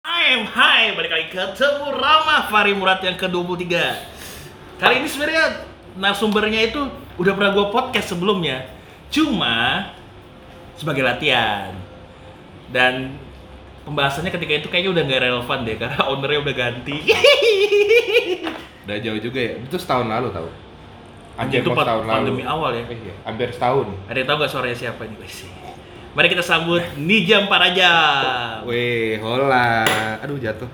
Hai, hai, balik lagi ketemu Rama Fari Murad yang ke-23 Kali ini sebenarnya narasumbernya itu udah pernah gue podcast sebelumnya Cuma sebagai latihan Dan pembahasannya ketika itu kayaknya udah nggak relevan deh Karena ownernya udah ganti Udah jauh juga ya. Itu setahun lalu tau. Hampir Itu mau pa- setahun lalu. pandemi awal ya Eh, iya. Hampir setahun. Ada yang tau gak suaranya siapa nih guys? Mari kita sambut Nijam Parajam Weh, hola. Aduh jatuh.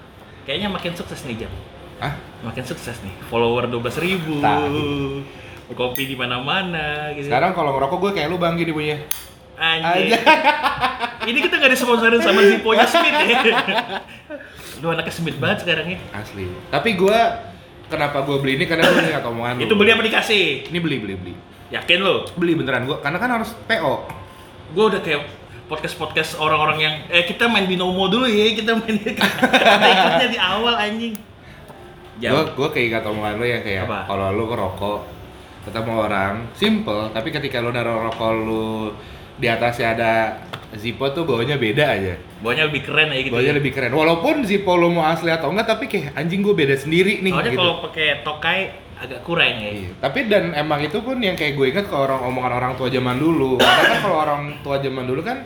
Kayaknya makin sukses nih Jam Ah, Makin sukses nih, follower 12 ribu Tahu. Kopi di mana-mana gitu sekarang kalau ngerokok gue kayak lu bang gini punya. Anjing. Ini kita nggak disponsorin sama Zippo-nya Smith ya. Lu anaknya Smith banget sekarang ya. Asli. Tapi gue kenapa gue beli ini karena gue ingat omongan lu. Itu beli apa dikasih? Ini beli beli beli. Yakin lo? Beli beneran gue. Karena kan harus PO. Gue udah kayak podcast-podcast orang-orang yang eh kita main binomo dulu ya, kita main kata ikutnya di awal anjing. Gue gue kayak ingat omongan lu yang kayak Apa? kalau lu ngerokok ketemu orang simple tapi ketika lu naruh rokok lu di atasnya ada Zippo tuh bawahnya beda aja. Bawahnya lebih keren ya gitu. Bawahnya ya. lebih keren. Walaupun Zippo lu mau asli atau enggak, tapi kayak anjing gue beda sendiri nih. Soalnya gitu. kalau pakai tokai agak kurang ya. Iya. Tapi dan emang itu pun yang kayak gue ingat ke orang omongan orang tua zaman dulu. Karena kan kalau orang tua zaman dulu kan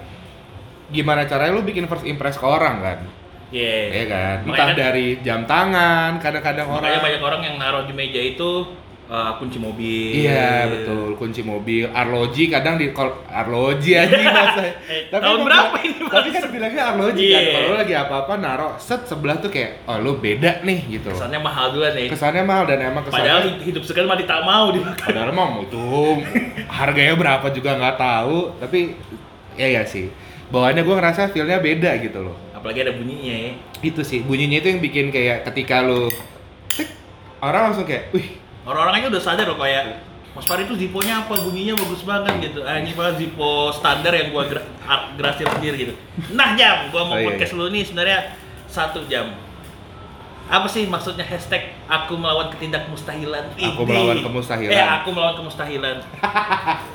gimana caranya lu bikin first impress ke orang kan? Iya. Iya kan? Makanya Entah kan- dari jam tangan, kadang-kadang orang. Makanya banyak orang yang naruh di meja itu uh, kunci mobil. Iya betul kunci mobil arloji kadang di arloji aja masa Eh, tahun emang berapa ini, Mas? tapi kan bilangnya arloji kan Iya. kalau lagi apa-apa naruh set sebelah tuh kayak oh lu beda nih gitu Kesannya mahal duluan nih. kesannya mahal dan emang Padahal kesannya hidup sekali mah tak mau dimakan. padahal mah itu harganya berapa juga nggak tahu tapi ya ya sih bawaannya gue ngerasa feelnya beda gitu loh Apalagi ada bunyinya ya. itu sih bunyinya itu yang bikin kayak ketika lu tik, orang langsung kayak wih Orang-orang aja udah sadar loh kayak Mas Fari itu Zippo-nya apa? Bunyinya bagus banget gitu. Anjing banget Zippo standar yang gua gra grasir sendiri gitu. Nah, Jam, gua mau Oh, iya, podcast iya. lu nih sebenarnya satu jam. Apa sih maksudnya hashtag aku melawan ketidak mustahilan? Aku melawan kemustahilan. Eh, aku melawan kemustahilan.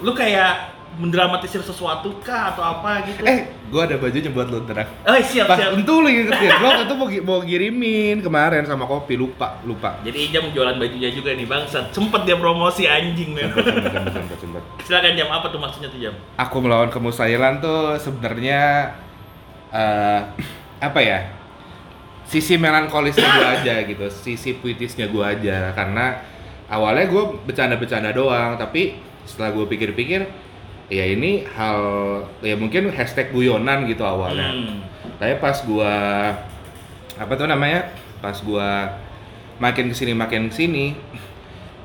lu kayak mendramatisir sesuatu kah atau apa gitu? eh gue ada bajunya buat lu ntar Oh, siap, Pas siap. itu lu ingetin, gue waktu itu mau, mau kirimin kemarin sama kopi, lupa, lupa. Jadi Ijam jualan bajunya juga nih bangsat. Sempet dia promosi anjing men. Sempet, sempet, sempet. Silakan Jam apa tuh maksudnya tuh Jam? Aku melawan kemustahilan tuh sebenarnya eh apa ya? Sisi melankolisnya gue aja gitu, sisi puitisnya gue aja karena awalnya gue bercanda-bercanda doang, tapi setelah gue pikir-pikir ya ini hal ya mungkin hashtag guyonan gitu awalnya. Hmm. Tapi pas gua apa tuh namanya? Pas gua makin ke sini makin ke sini,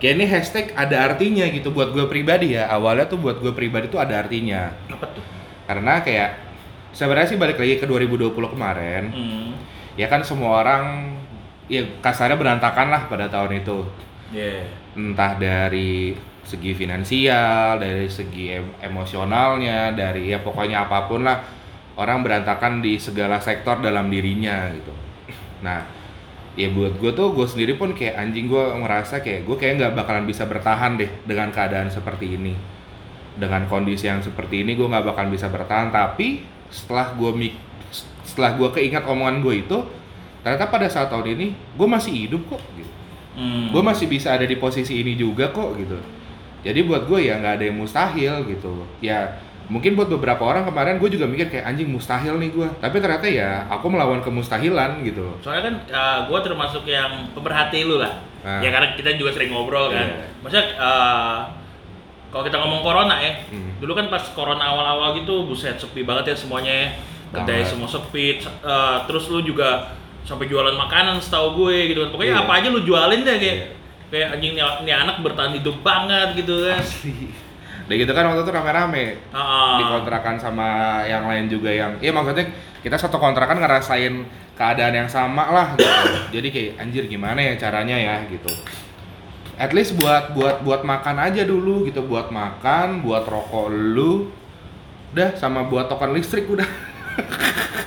kayak ini hashtag ada artinya gitu buat gue pribadi ya. Awalnya tuh buat gue pribadi tuh ada artinya. Apa tuh? Karena kayak sebenarnya sih balik lagi ke 2020 kemarin, Hmm. ya kan semua orang ya kasarnya berantakan lah pada tahun itu. Yeah. Entah dari segi finansial, dari segi em- emosionalnya, dari ya pokoknya apa pun lah orang berantakan di segala sektor dalam dirinya gitu. Nah, ya buat gue tuh gue sendiri pun kayak anjing gue ngerasa kayak gue kayak nggak bakalan bisa bertahan deh dengan keadaan seperti ini, dengan kondisi yang seperti ini gue nggak bakalan bisa bertahan. Tapi setelah gue mik, setelah gue keingat omongan gue itu, ternyata pada saat tahun ini gue masih hidup kok gitu Hmm. gue masih bisa ada di posisi ini juga kok gitu jadi buat gue ya nggak ada yang mustahil gitu ya mungkin buat beberapa orang kemarin gue juga mikir kayak anjing mustahil nih gue tapi ternyata ya aku melawan kemustahilan gitu Soalnya kan gue termasuk yang pemerhati lu lah. Ah. Ya karena kita juga sering ngobrol kan. Iya. Maksudnya uh, kalau kita ngomong corona ya, Hmm. dulu kan pas corona awal-awal gitu, buset sepi banget ya semuanya. ya. Kedai semua sepi. uh, terus lu juga sampai jualan makanan setahu gue gitu kan. Pokoknya Iya. apa aja lu jualin deh kayak. Iya. Kayak anjing nih anak bertahan hidup banget gitu kan. Dan gitu kan waktu itu rame-rame Ah. dikontrakan sama yang lain juga yang iya maksudnya kita satu kontrakan ngerasain keadaan yang sama lah gitu. jadi kayak anjir gimana ya caranya ya gitu at least buat buat buat makan aja dulu gitu buat makan buat rokok lu udah sama buat token listrik udah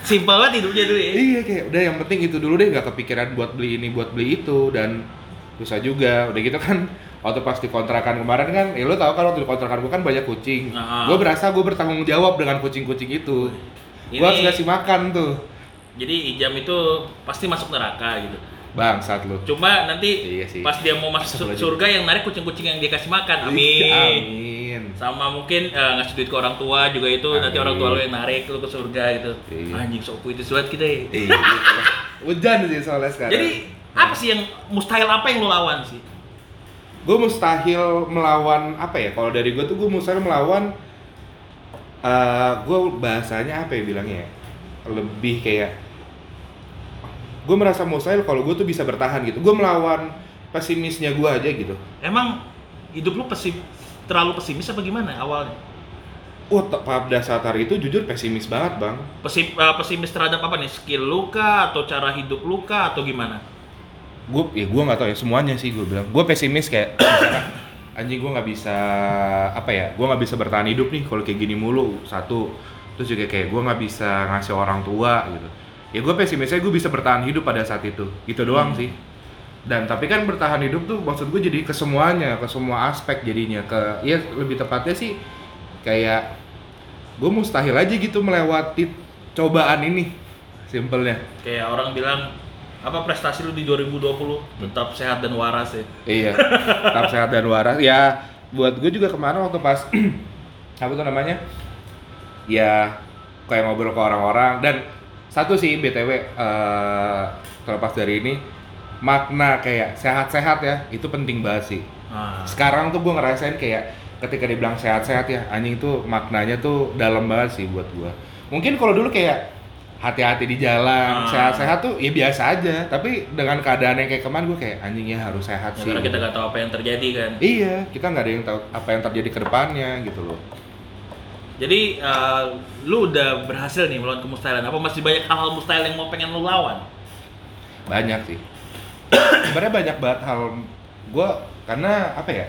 Simpel banget hidupnya dulu ya. iya kayak udah yang penting itu dulu deh nggak kepikiran buat beli ini buat beli itu dan susah juga udah gitu kan waktu pas di kontrakan kemarin kan ya lu tau kan waktu di kontrakan gue kan banyak kucing Ah. gue berasa gue bertanggung jawab dengan kucing-kucing itu gue harus ngasih makan tuh Jadi Ijam itu pasti masuk neraka gitu. Bangsat lu. Cuma nanti Iya sih. pas dia mau masuk surga yang narik kucing-kucing yang dia kasih makan. Amin. Amin. Sama mungkin eh, ngasih duit ke orang tua juga itu nanti Amin. orang tua lu yang narik lu ke surga gitu. Iya. Anjing sok itu suat kita ya. Iya. Hujan sih soalnya sekarang. Jadi apa sih yang mustahil apa yang lu lawan sih? gue mustahil melawan apa ya? Kalau dari gue tuh gue mustahil melawan eh gue bahasanya apa ya bilangnya? ya? Lebih kayak gue merasa mustahil kalau gue tuh bisa bertahan gitu. Gue melawan pesimisnya gue aja gitu. Emang hidup lu pesim terlalu pesimis apa gimana awalnya? Wah, te- pada saat hari itu jujur pesimis banget bang. Pesim, eh, pesimis terhadap apa nih? Skill lu kah atau cara hidup lu kah atau gimana? Gue ya gue nggak tahu ya semuanya sih gue bilang. Gue pesimis kayak anjing gue nggak bisa apa ya? Gue nggak bisa bertahan hidup nih kalau kayak gini mulu satu. Terus juga kayak gue nggak bisa ngasih orang tua gitu. Ya gue pesimisnya gue bisa bertahan hidup pada saat itu. Itu doang Hmm. sih. Dan tapi kan bertahan hidup tuh maksud gue jadi ke semuanya, ke semua aspek jadinya. Ke ya lebih tepatnya sih kayak gue mustahil aja gitu melewati cobaan ini. Simpelnya. Kayak orang bilang apa prestasi lu di 2020 tetap sehat dan waras ya. Iya, tetap sehat dan waras. Ya, buat gue juga kemarin waktu pas apa tuh namanya? Ya, kayak ngobrol ke orang-orang dan satu sih btw eh terlepas dari ini makna kayak sehat-sehat ya itu penting banget sih. Nah, Sekarang tuh gue ngerasain kayak ketika dibilang sehat-sehat ya anjing tuh maknanya tuh dalam banget sih buat gue. Mungkin kalau dulu kayak hati-hati di jalan, Ah. sehat-sehat tuh ya biasa aja. Tapi dengan keadaan yang kayak kemarin gue kayak anjingnya harus sehat ya sih. karena kita nggak tahu apa yang terjadi kan. Iya, kita nggak ada yang tahu apa yang terjadi ke depannya gitu loh. Jadi eh, lu udah berhasil nih melawan kemustahilan. Apa masih banyak hal-hal mustahil yang mau pengen lu lawan? Banyak sih. Sebenarnya banyak banget hal gue karena apa ya?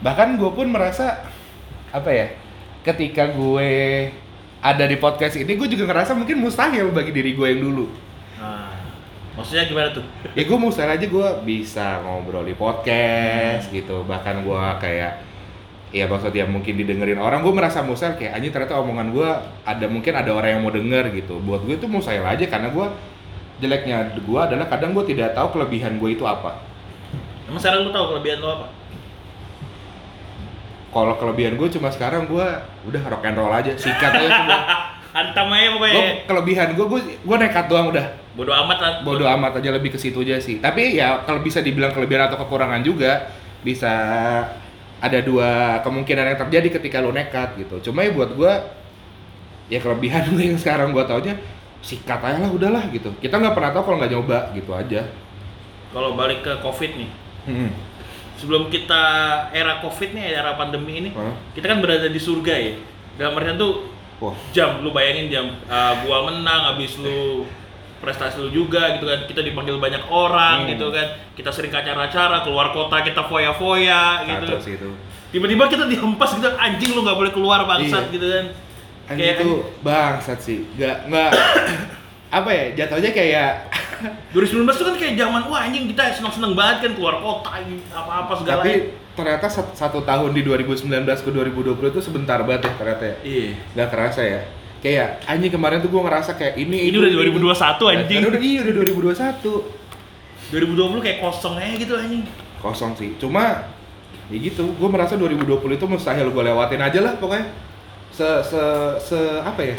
Bahkan gue pun merasa apa ya? Ketika gue ada di podcast ini, gue juga ngerasa mungkin mustahil bagi diri gue yang dulu. Nah, maksudnya gimana tuh? Ya gue mustahil aja gue bisa ngobrol di podcast gitu. Bahkan gue kayak ya maksudnya mungkin didengerin orang gue merasa mustahil kayak anjing ternyata omongan gue ada mungkin ada orang yang mau denger gitu buat gue itu mustahil aja karena gue jeleknya gue adalah kadang gue tidak tahu kelebihan gue itu apa Emang sekarang lu tahu kelebihan lu apa? Kalau kelebihan gue cuma sekarang gue udah rock and roll aja sikat aja semua. Antam aja pokoknya. gue kelebihan gue gue gue nekat doang udah. Bodoh amat lah. bodoh amat aja lebih ke situ aja sih. Tapi ya kalau bisa dibilang kelebihan atau kekurangan juga bisa ada dua kemungkinan yang terjadi ketika lu nekat gitu. Cuma ya buat gue ya kelebihan gue yang sekarang gue taunya sikat aja lah udahlah gitu. Kita nggak pernah tahu kalau nggak nyoba gitu aja. Kalau balik ke covid nih, hmm. Sebelum kita era covid nih, era pandemi ini, Hah? kita kan berada di surga ya. Dalam artian tuh wah jam, lu bayangin jam, uh, gua menang, habis lu prestasi lu juga gitu kan, kita dipanggil banyak orang Hmm. gitu kan, kita sering ke acara-acara, keluar kota kita foya-foya gitu. Tiba-tiba kita dihempas gitu, anjing lu nggak boleh keluar bangsat Iya. gitu kan. Anjing itu bangsat sih nggak nggak apa ya jatuhnya kayak 2019 tuh kan kayak zaman wah anjing kita seneng-seneng banget kan keluar kota apa-apa segala tapi ternyata sat- satu tahun di 2019 ke 2020 itu sebentar banget ya ternyata ya Iya. nggak kerasa ya kayak anjing kemarin tuh gue ngerasa kayak ini Ini itu, udah itu. 2021 anjing. Udah iya udah 2021 2020 kayak kosong aja gitu anjing. kosong sih cuma ya gitu gue merasa 2020 itu mustahil gue lewatin aja lah pokoknya se se se apa ya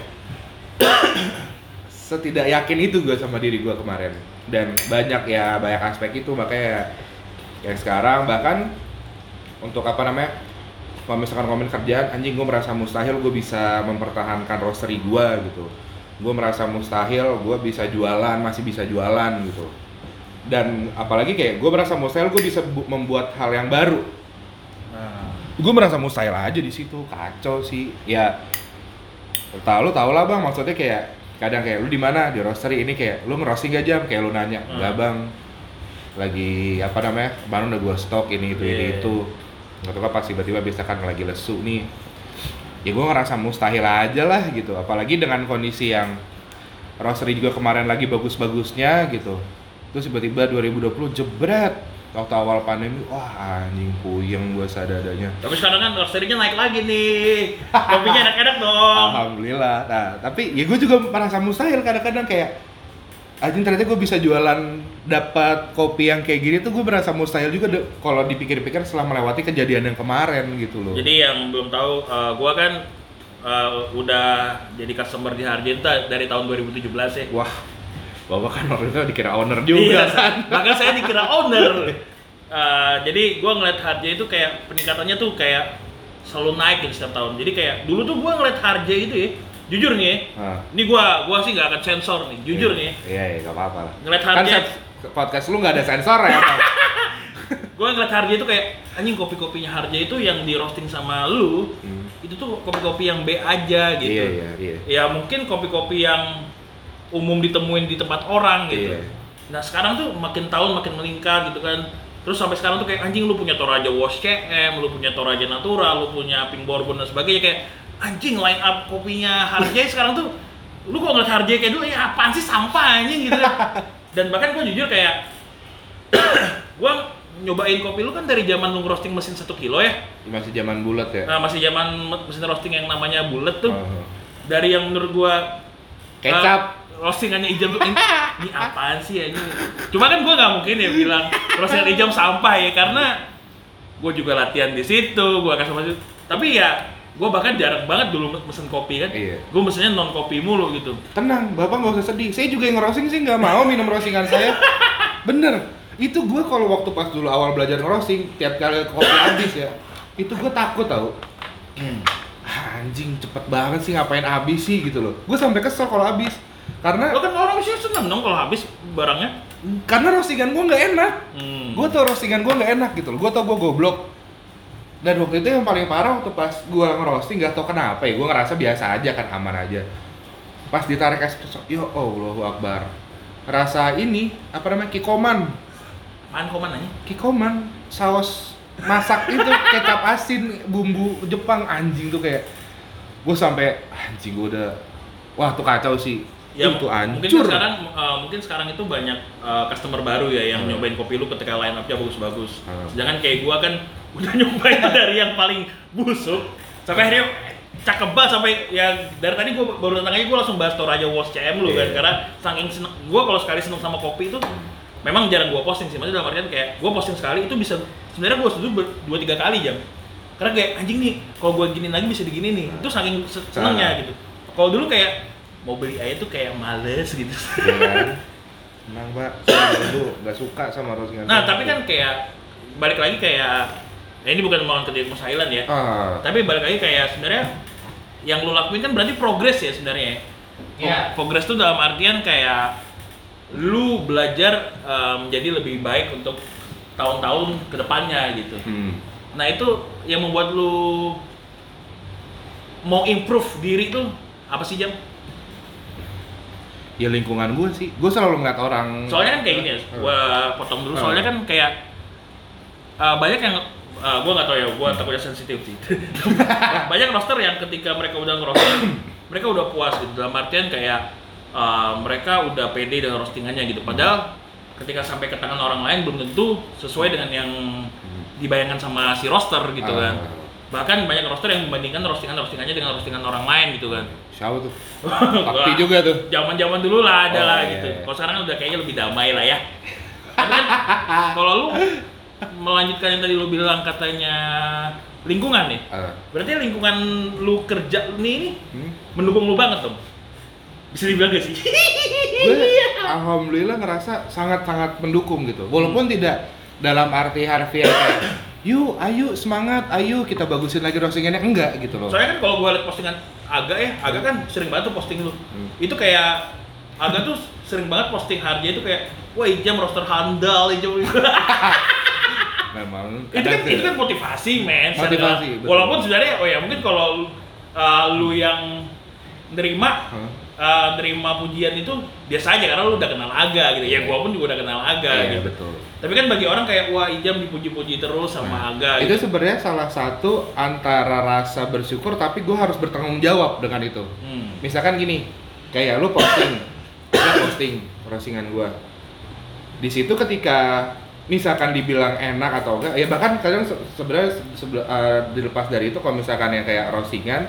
setidak yakin itu gue sama diri gue kemarin. Dan banyak ya banyak aspek itu. Makanya yang sekarang bahkan untuk apa namanya kalau misalkan ngomongin kerjaan anjing gue merasa mustahil gue bisa mempertahankan roastery gue gitu. Gue merasa mustahil gue bisa jualan masih bisa jualan gitu. Dan apalagi kayak gue merasa mustahil gue bisa bu- membuat hal yang baru. Nah, gue merasa mustahil aja di situ. Kacau sih. Ya tau lu tau lah bang. Maksudnya kayak kadang kayak lu di mana? Di roastery. Ini kayak lu ngerosting gak jam? Kayak lu nanya. Hmm. enggak bang. Lagi apa namanya kemarin udah gue stok ini itu ini Iya. itu. nggak tahu kan pas tiba-tiba misalkan lagi lesu nih. Ya gue ngerasa mustahil aja lah gitu. Apalagi dengan kondisi yang roastery juga kemarin lagi bagus-bagusnya gitu. Terus tiba-tiba 2020 jebret waktu awal pandemi wah anjing puyeng gue sadadanya tapi sekarang kan roastery-nya naik lagi nih. Kopinya enak-enak dong. Alhamdulillah. Nah, tapi ya gue juga merasa mustahil kadang-kadang kayak anjing ternyata gue bisa jualan dapat kopi yang kayak gini tuh gue merasa mustahil juga kalau dipikir-pikir setelah melewati kejadian yang kemarin gitu loh. Jadi yang belum tahu, uh, gua kan uh, udah jadi customer di Harjenta dari tahun 2017 ya. wah, bapak kan waktu itu dikira owner juga Iya, kan. Maka saya dikira owner. Uh, jadi gua ngeliat Harja itu kayak peningkatannya tuh kayak selalu naik gitu setiap tahun. Jadi kayak dulu tuh gua ngeliat Harja itu ya, jujur nih, Ah. ini gua gua sih nggak akan sensor nih, jujur nih. ya. Iya, iya, gak apa-apa lah. Ngeliat Kan harga- set- podcast lu nggak ada sensor ya? Gue ngeliat Harja itu kayak anjing kopi-kopinya Harja itu yang di roasting sama lu, Hmm. itu tuh kopi-kopi yang B aja gitu. Iya, iya, iya. Ya mungkin kopi-kopi yang umum ditemuin di tempat orang gitu. Iya. Nah sekarang tuh makin tahun makin meningkat gitu kan. Terus sampai sekarang tuh kayak anjing lu punya Toraja Wash CM, lu punya Toraja Natura, lu punya Pink Bourbon dan sebagainya kayak anjing line up kopinya Harjay sekarang tuh lu kok ngeliat Harjay kayak dulu ya apaan sih sampah anjing gitu. Dan bahkan gue jujur kayak gua nyobain kopi lu kan dari zaman lu roasting mesin satu kilo ya. Masih zaman bulat ya? Nah, masih zaman mesin roasting yang namanya bulat tuh. Oh. Dari yang menurut gua Kecap. Uh, roastingannya Ijam tuh ini, ini apaan sih ya ini? Cuma kan gue nggak mungkin ya bilang roastingan Ijam sampah ya karena gue juga latihan di situ, gue kasih masuk. Tapi ya gue bahkan jarang banget dulu mesen kopi kan. Iya. Gue mesennya non kopi mulu gitu. Tenang, bapak nggak usah sedih. Saya juga yang ngerosting sih nggak mau minum roastingan saya. Bener. Itu gue kalau waktu pas dulu awal belajar ngerosting, tiap kali kopi habis ya, itu gue takut tau. Ah, Anjing cepet banget sih ngapain habis sih gitu loh. Gue sampai kesel kalau habis. Karena Lo kan orang sih seneng dong kalau habis barangnya. karena roastingan gue nggak enak. Hmm. Gue tau roastingan gue nggak enak gitu loh. Gue tau gue goblok. Dan waktu itu yang paling parah waktu pas gue ngerosting nggak tau kenapa ya. Gue ngerasa biasa aja kan aman aja. Pas ditarik espresso, yo Allahu Akbar. Rasa ini apa namanya kikoman. Main koman aja. Kikoman saus masak itu kecap asin bumbu Jepang anjing tuh kayak gue sampai anjing gue udah wah tuh kacau sih Ya itu mungkin hancur kan sekarang uh, mungkin sekarang itu banyak uh, customer baru ya yang Hmm. nyobain kopi lu ketika line up-nya bagus-bagus. Hmm. Sedangkan kayak gua kan udah nyobain dari yang paling busuk sampai akhirnya cakep banget sampai ya dari tadi gua baru datang aja gua langsung bahas Toraja Wash CM lu kan Iya. karena saking seneng gua kalau sekali seneng sama kopi itu memang jarang gua posting sih maksudnya dalam artian kayak gua posting sekali itu bisa sebenarnya gua setuju dua tiga kali jam karena kayak anjing nih kalau gua gini lagi bisa digini nih itu saking se- senengnya gitu kalau dulu kayak mau beli aja tuh kayak males gitu. Iya kan? Emang saya dulu nggak suka sama roastingan nah tapi kan kayak balik lagi kayak ya ini bukan melawan ke Mas Island ya. Ah, tapi balik lagi kayak sebenarnya yang lu lakuin kan berarti progres ya sebenarnya. Ya Iya. Pro- progres tuh dalam artian kayak lu belajar menjadi lebih baik untuk tahun-tahun ke depannya gitu. Hmm. nah itu yang membuat lu mau improve diri tuh apa sih jam ya lingkungan gue sih, gue selalu ngeliat orang. soalnya kan kayak gini ya gua potong dulu. Soalnya kan kayak uh, banyak yang uh, gua nggak tahu ya gua takutnya sensitif sih. Banyak roster yang ketika mereka udah ngerosting mereka udah puas gitu. Dalam artian kayak uh, mereka udah pede dengan roastingannya gitu. Padahal ketika sampai ke tangan orang lain belum tentu sesuai dengan yang dibayangkan sama si roster gitu kan. Ah, bahkan banyak roster yang membandingkan roastingan roastingannya dengan roastingan orang lain gitu kan siapa tuh? Bakti juga tuh. zaman zaman dulu lah ada Oh, lah iya, gitu iya. kalau sekarang udah kayaknya lebih damai lah ya tapi kan kalau lu melanjutkan yang tadi lu bilang katanya lingkungan nih Ah, berarti lingkungan lu kerja nih hmm? mendukung lu banget dong bisa dibilang gak sih gue alhamdulillah ngerasa sangat-sangat mendukung gitu walaupun tidak dalam arti harfiah kayak yuk ayo semangat ayo kita bagusin lagi roastingannya enggak gitu loh soalnya kan kalau gua liat postingan Aga ya Aga kan sering banget tuh posting lu Hmm. itu kayak Aga tuh sering banget posting harga itu kayak wah ijam roster handal ijam memang itu kan itu kan motivasi men Motivasi, betul. walaupun sebenarnya oh ya mungkin kalau uh, lu yang nerima Hah? uh, nerima pujian itu biasa aja karena lu udah kenal Aga gitu ya Iya. gua pun juga udah kenal Aga Iya, gitu betul tapi kan bagi orang kayak wah Ijam dipuji-puji terus sama Nah, Aga itu gitu. sebenarnya salah satu antara rasa bersyukur tapi gue harus bertanggung jawab dengan itu Hmm. misalkan gini kayak lu posting lu posting roastingan gua di situ ketika misalkan dibilang enak atau enggak ya bahkan kadang se- sebenarnya se- eh, dilepas dari itu kalau misalkan yang kayak roastingan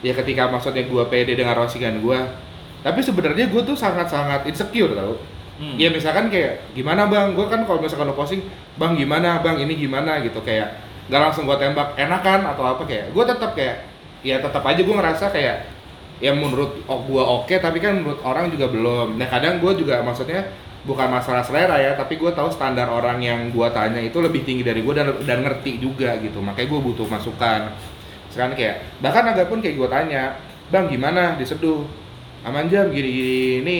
ya ketika maksudnya gua pede dengan roastingan gua tapi sebenarnya gue tuh sangat-sangat insecure tau Hmm. ya misalkan kayak gimana bang? Gue kan kalau misalkan lo posting bang gimana? Bang ini gimana? Gitu kayak nggak langsung gue tembak enakan atau apa kayak gue tetap kayak ya tetap aja gue ngerasa kayak ya menurut oh, gue oke tapi kan menurut orang juga belum. Nah kadang gue juga maksudnya bukan masalah selera ya tapi gue tahu standar orang yang gue tanya itu lebih tinggi dari gue dan dan ngerti juga gitu. Makanya gue butuh masukan. Sekarang kayak bahkan agak pun kayak gue tanya bang gimana? Diseduh aman jam? Gini gini ini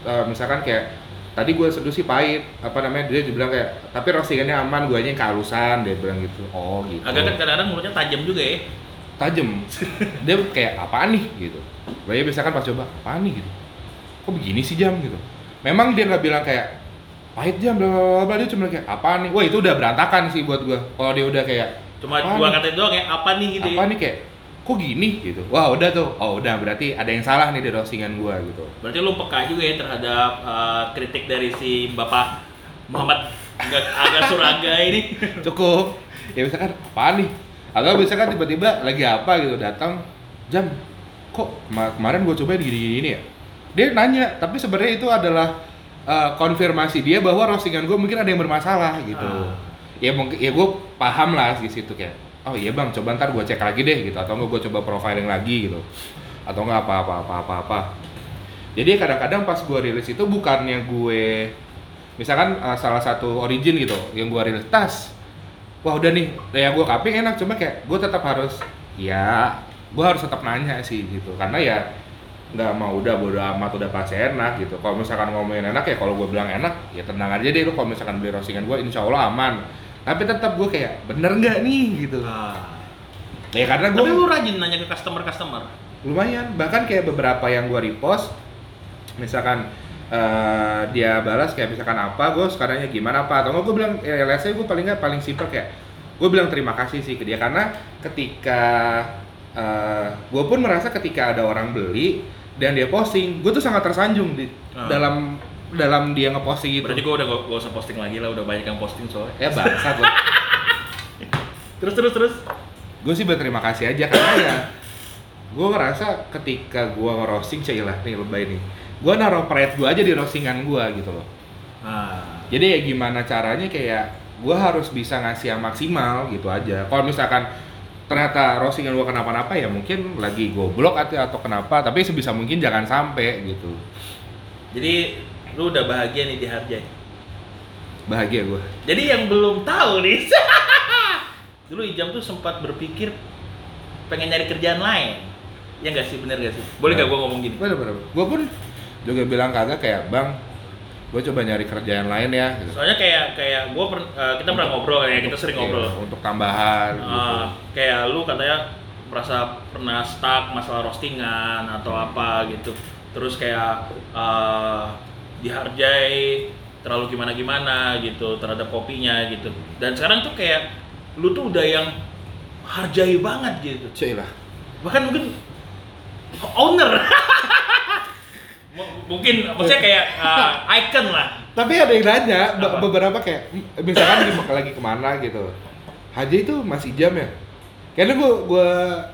Eh, misalkan kayak tadi gue seduh sih pahit apa namanya dia bilang kayak tapi roastingannya aman gue aja yang kehalusan dia bilang gitu. Oh gitu. Agak kan kadang-kadang mulutnya tajam juga ya. tajem dia kayak apaan nih? gitu. Gue misalkan pas coba apaan nih? gitu. Kok begini sih jam? gitu. Memang dia nggak bilang kayak pahit jam bla bla bla dia cuma kayak apaan nih? Wah itu udah berantakan sih buat gue kalau dia udah kayak Cuma dua kata doang ya, apa nih? gitu apa ya. nih? kayak kok gini? Gitu. Wah udah tuh. Oh udah berarti ada yang salah nih di roastingan gue gitu. Berarti lu peka juga ya terhadap uh, kritik dari si Bapak Muhammad agak, agak suraga ini. cukup. Ya misalkan apaan nih? Atau misalkan tiba-tiba lagi apa gitu datang jam kok kema- kemarin gue cobain gini-gini ya? Dia nanya tapi sebenarnya itu adalah uh, konfirmasi dia bahwa roastingan gue mungkin ada yang bermasalah gitu. Ah. ya mungkin ya gue paham lah di situ kayak oh iya bang coba ntar gue cek lagi deh gitu. Atau enggak gue coba profiling lagi gitu. Atau enggak apa apa apa apa apa. Jadi kadang-kadang pas gue rilis itu bukannya gue misalkan uh, salah satu origin gitu yang gue rilis tas. Wah udah nih ya gue kaping enak. Cuma kayak gue tetap harus ya gue harus tetap nanya sih gitu. Karena ya nggak mau udah bodo amat udah pasti enak gitu. Kalau misalkan ngomongin enak ya kalau gue bilang enak ya tenang aja deh. Lu kalau misalkan beli roastingan gue insya Allah aman tapi tetap gue kayak bener nggak nih gitu Ah. ya karena gue Tapi lu rajin nanya ke customer-customer. lumayan bahkan kayak beberapa yang gue repost misalkan eh, dia balas kayak misalkan apa gue sekarangnya gimana apa atau gue bilang ya let's say gue paling nggak paling simpel kayak gue bilang terima kasih sih ke dia karena ketika gue pun merasa ketika ada orang beli dan dia posting gue tuh sangat tersanjung di Ah. dalam dalam dia ngeposting itu Berarti gua udah gak, usah posting lagi lah, udah banyak yang posting soalnya. ya bangsat loh Terus terus terus. gue sih berterima kasih aja karena ya gue ngerasa ketika gue ngerosting cailah nih lebay nih gue naruh pride gue aja di roastingan gue gitu loh Ah. jadi ya gimana caranya kayak gue harus bisa ngasih yang maksimal gitu aja kalau misalkan ternyata roastingan gue kenapa-napa ya mungkin lagi goblok atau atau kenapa tapi sebisa mungkin jangan sampai gitu Jadi lu udah bahagia nih di Harjay. bahagia gue Jadi yang belum tahu nih, dulu Ijam tuh sempat berpikir pengen nyari kerjaan lain. Ya nggak sih, bener gak sih? Boleh gak gua ngomong gini? bener bener gue pun juga bilang kagak kayak bang gue coba nyari kerjaan lain ya gitu. Soalnya kayak kayak gua per- eh, kita pernah ngobrol ya, kita sering Iya, ngobrol. untuk tambahan gitu. Eh, kayak lu katanya merasa pernah stuck masalah roastingan atau apa gitu. Terus kayak eh, dihargai terlalu gimana gimana gitu terhadap kopinya gitu. Dan sekarang tuh kayak lu tuh udah yang hargai banget gitu. Cailah. bahkan mungkin owner mungkin maksudnya kayak uh, icon lah Tapi ada yang nanya be- Apa? beberapa kayak misalkan lagi ke mana gitu. Haji itu masih jam ya? Karena gua gua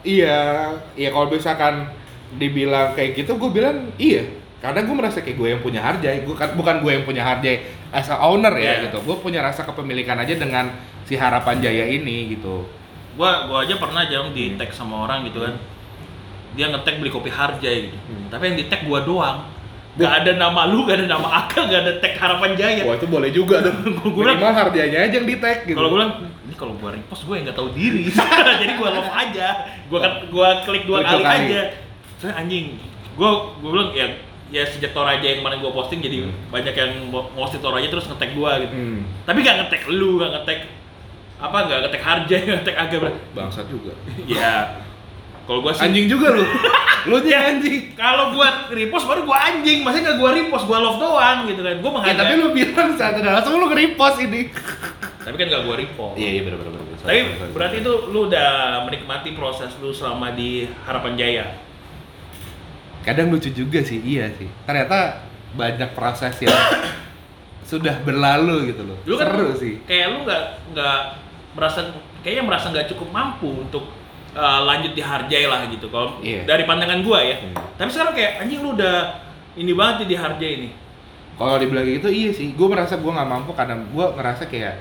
iya iya kalau misalkan dibilang kayak gitu gue bilang iya karena gue merasa kayak gue yang punya harjai gue kan bukan gue yang punya harjai as a owner ya Iya. gitu. Gue punya rasa kepemilikan aja dengan si harapan jaya ini gitu. Gua gua aja pernah jam di tag sama orang gitu kan. Dia ngetek beli kopi harjai gitu. Hmm. tapi yang di tag gua doang. Gak ada nama lu gak ada nama Aka gak ada tag harapan jaya. Wah itu boleh juga tuh. Gua bilang- minimal harganya aja yang di tag gitu. Kalau gue bilang ini kalau gua repost gue nggak tahu diri. Jadi gua love aja. Kan gua klik dua Klik kali, kali. aja. Saya anjing. Gua gua bilang ya ya sejak Toraja yang kemarin gua posting jadi Hmm. banyak yang ngeposting Toraja terus ngetek gua gitu. Hmm, tapi gak ngetek lu gak ngetek apa gak ngetek harja gak ngetek agak bangsat juga. Ya. Kalau gua sih anjing juga lu. Lu nya Ya, anjing. kalau gua repost baru gua anjing. Maksudnya gak gua repost gua love doang gitu kan. Ya, menghargai tapi lu bilang saat tidak langsung lu nge-repost ini. tapi kan gak gua repost. Iya, iya benar benar benar. Tapi berarti itu lu udah menikmati proses lu selama di Harapan Jaya. Kadang lucu juga sih, iya sih. Ternyata banyak proses yang sudah berlalu gitu loh. Lu kan Seru sih. kayak lu nggak nggak merasa kayaknya merasa nggak cukup mampu untuk uh, lanjut dihargai lah gitu. Kalau Iya. dari pandangan gua ya. Hmm. Tapi sekarang kayak anjing lu udah ini banget nih dihargai nih. Kalau dibilang gitu iya sih, gue merasa gue nggak mampu karena gue ngerasa kayak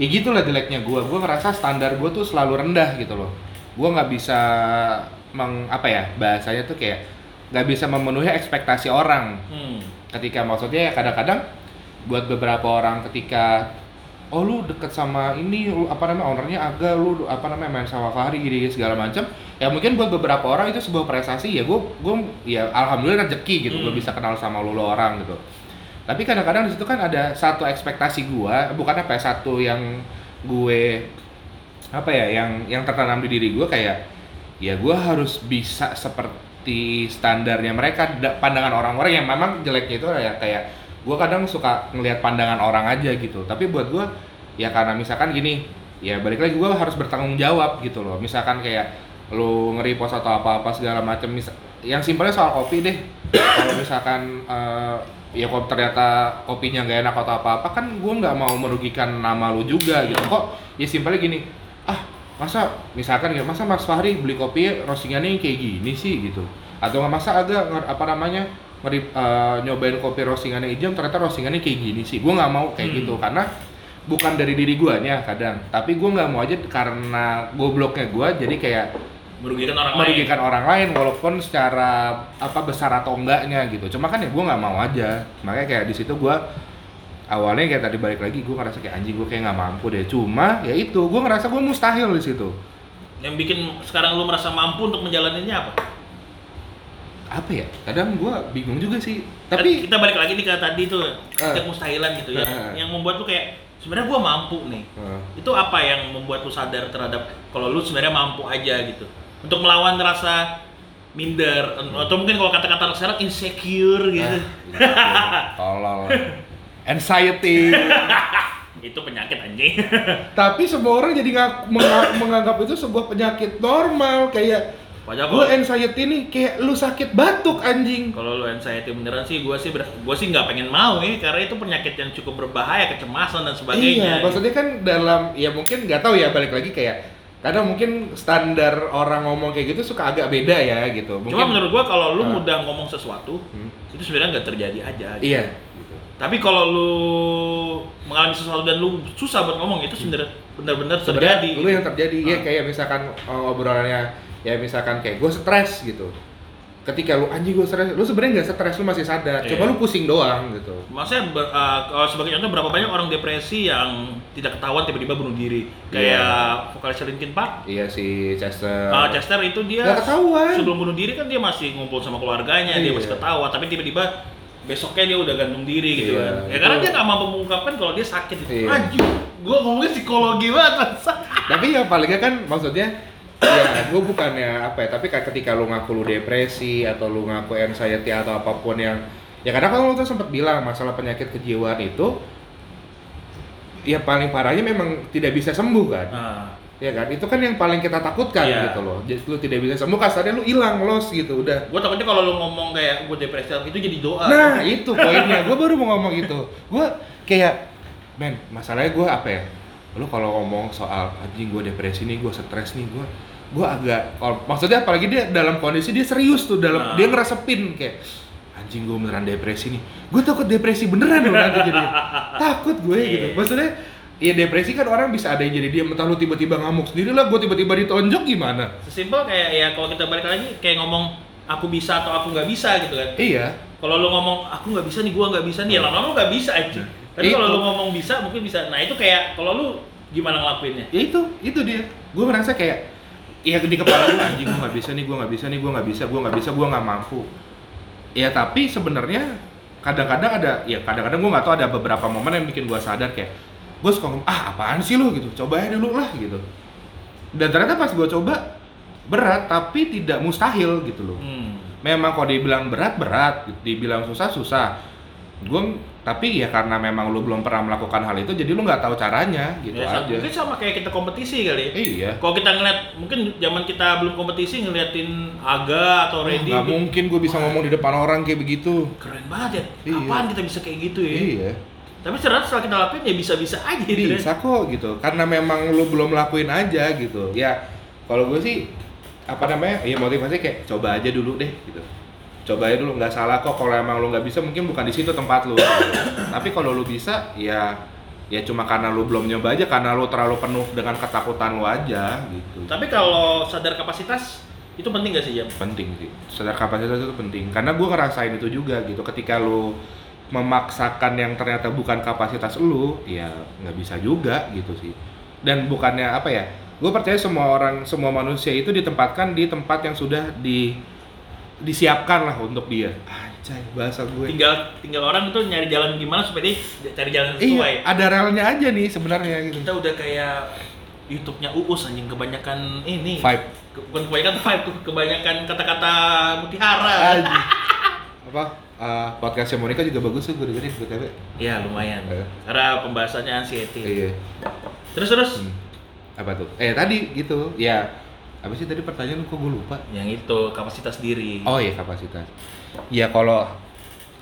ya gitulah jeleknya gue. Gue ngerasa standar gue tuh selalu rendah gitu loh. Gue nggak bisa meng apa ya bahasanya tuh kayak nggak bisa memenuhi ekspektasi orang. Hmm. Ketika maksudnya ya kadang-kadang buat beberapa orang ketika oh lu deket sama ini lu apa namanya ownernya agak lu apa namanya main sama Fahri gini segala macam ya mungkin buat beberapa orang itu sebuah prestasi ya gue gue ya alhamdulillah rezeki gitu gue Hmm. bisa kenal sama lu, lu orang gitu tapi kadang-kadang di situ kan ada satu ekspektasi gua bukan apa ya satu yang gue apa ya yang yang tertanam di diri gue kayak ya gua harus bisa seperti standarnya mereka Da- pandangan orang-orang yang memang jeleknya itu ya kayak gue kadang suka ngelihat pandangan orang aja gitu. Tapi buat gua ya karena misalkan gini ya balik lagi gua harus bertanggung jawab gitu loh. Misalkan kayak lu nge-repost atau apa-apa segala macam yang simpelnya soal kopi deh. Kalau misalkan eh, ya kok ternyata kopinya nggak enak atau apa-apa kan gue nggak mau merugikan nama lu juga gitu. Kok ya simpelnya gini masa misalkan ya masa Mas Fahri beli kopi roastingannya kayak gini sih? Gitu. Atau nggak masa agak apa namanya eh, nyobain kopi roastingannya hijau ternyata roastingannya kayak gini sih. Gue nggak mau kayak Hmm. gitu karena bukan dari diri guanya kadang. Tapi gue nggak mau aja karena gobloknya gue jadi kayak Merugikan orang lain. merugikan orang lain walaupun secara apa besar atau enggaknya gitu. Cuma kan ya gue nggak mau aja. Makanya kayak di situ gue awalnya kayak tadi balik lagi gue ngerasa kayak anjing gue kayak nggak mampu deh cuma ya itu gue ngerasa gue mustahil di situ Yang bikin sekarang lu merasa mampu untuk menjalaninya apa? apa ya kadang gue bingung juga sih Kan tapi kita balik lagi nih ke tadi tuh Eh. mustahilan gitu ya. Eh. Yang membuat lu kayak sebenarnya gua mampu nih. eh, Itu apa yang membuat lu sadar terhadap kalau lu sebenarnya mampu aja gitu. Untuk melawan rasa minder atau mungkin kalau kata-kata sekarang insecure gitu. ah, tolol anxiety Itu penyakit anjing. tapi semua orang jadi menga- menganggap itu sebuah penyakit normal kayak Padahal gue kalau anxiety nih kayak lu sakit batuk anjing kalau lu anxiety beneran sih gua sih ber- gua sih nggak pengen mau ya karena itu penyakit yang cukup berbahaya, kecemasan dan sebagainya. Iya, maksudnya kan dalam ya mungkin nggak tahu ya balik lagi kayak kadang mungkin standar orang ngomong kayak gitu suka agak beda ya gitu. Mungkin, Cuma menurut gua kalau lu Ah. mudah ngomong sesuatu Hmm. itu sebenarnya nggak terjadi aja. gitu. Iya. Tapi kalau lu mengalami sesuatu dan lu susah buat ngomong itu sebenarnya benar-benar terjadi. lu yang terjadi ya Ah. kayak misalkan uh, obrolannya ya misalkan kayak gue stres gitu. Ketika lu anjing gue stres, lu sebenarnya nggak stres, lu masih sadar. Iya. Cuma lu pusing doang gitu. Maksudnya uh, sebagai contoh berapa banyak orang depresi yang tidak ketahuan tiba-tiba bunuh diri. Kayak vokalis Linkin Park, Iya si Chester. uh, Chester itu dia Nggak ketahuan. sebelum bunuh diri kan dia masih ngumpul sama keluarganya, dia Iya. masih ketawa, tapi tiba-tiba besoknya dia udah gantung diri gitu Iya, kan. Ya karena dia nggak mampu mengungkapkan kalau dia sakit. Iya. Anjing, gua ngomongnya psikologi banget. Tapi ya palingnya kan maksudnya ya gue bukannya apa ya tapi kayak ketika lu ngaku lu depresi atau lu ngaku anxiety atau apa pun yang ya kadang kan lu tuh sempat bilang masalah penyakit kejiwaan itu ya paling parahnya memang tidak bisa sembuh kan Nah, ya kan? Itu kan yang paling kita takutkan Iya. gitu loh. Jadi lu tidak bisa sembuh kasarnya lu hilang los gitu udah. Gua takutnya kalau lu ngomong kayak gua depresi itu jadi doa. nah itu poinnya. Gue baru mau ngomong itu gue kayak men masalahnya gue apa ya? Lu kalau ngomong soal anjing gue depresi nih gue stres nih gue gue agak kalau maksudnya apalagi dia dalam kondisi dia serius tuh dalam Nah. dia ngerasepin kayak anjing gue beneran depresi nih. Gue takut depresi beneran loh nanti jadi. Takut gue gitu. Iya. maksudnya ya depresi kan orang bisa ada yang jadi dia entah lu tiba-tiba ngamuk sendiri lah gue tiba-tiba ditonjok gimana Sesimpel kayak ya kalau kita balik lagi kayak ngomong aku bisa atau aku nggak bisa gitu kan. iya Kalau lu ngomong aku nggak bisa nih, gua nggak bisa nih, ya lama-lama nggak bisa aja. Tapi Itu. kalau lu ngomong bisa, mungkin bisa. Nah itu kayak kalau lu gimana ngelakuinnya? ya itu itu dia gue merasa kayak ya di kepala gue anjing gue nggak bisa nih gue nggak bisa nih gue nggak bisa gue nggak bisa gue nggak mampu ya tapi sebenarnya kadang-kadang ada ya kadang-kadang gue nggak tahu ada beberapa momen yang bikin gue sadar kayak gue suka ngomong ah apaan sih lu? Gitu. Coba aja dulu lah gitu. Dan ternyata pas gue coba berat tapi tidak mustahil gitu loh. Hmm. memang kalau dibilang berat berat. Dibilang susah susah. Gue tapi ya karena memang lu belum pernah melakukan hal itu jadi lu nggak tahu caranya gitu Ya, aja. mungkin sama kayak kita kompetisi kali. Ya. iya. Kalau kita ngeliat, mungkin zaman kita belum kompetisi ngeliatin Aga atau Randy, nggak mungkin gue bisa ngomong di depan orang kayak begitu. Keren banget ya. Iya. Apaan kita bisa kayak gitu ya? iya Tapi ternyata setelah kita lakuin ya bisa-bisa aja gitu. bisa kok gitu. Karena memang lu belum lakuin aja gitu. Ya kalau gue sih apa namanya ya motivasi kayak coba aja dulu deh gitu. Coba aja dulu nggak salah kok. Kalau emang lo nggak bisa mungkin bukan di situ tempat lo tapi kalau lo bisa ya ya cuma karena lo belum nyoba aja karena lo terlalu penuh dengan ketakutan lo aja gitu. Tapi kalau sadar kapasitas itu penting gak sih Jam? penting sih. Sadar kapasitas itu penting. Karena gue ngerasain itu juga gitu. Ketika lo memaksakan yang ternyata bukan kapasitas lo ya nggak bisa juga gitu sih dan bukannya apa ya gue percaya semua orang semua manusia itu ditempatkan di tempat yang sudah di disiapkan lah untuk dia anjay bahasa gue Tinggal tinggal orang itu nyari jalan gimana supaya dia cari jalan sesuai. iya ada relnya aja nih sebenarnya gitu Kita udah kayak YouTube-nya Uus anjing kebanyakan ini. Vibe. Bukan kebanyakan vibe tuh, kebanyakan kata-kata mutiara. Apa eh, podcastnya Monica juga bagus tuh gue dengerin btw Iya, lumayan. Eh. Karena pembahasannya anxiety. iya Terus terus Hmm. apa tuh eh tadi gitu ya apa sih tadi pertanyaan kok gue lupa yang itu kapasitas diri. oh iya kapasitas ya kalau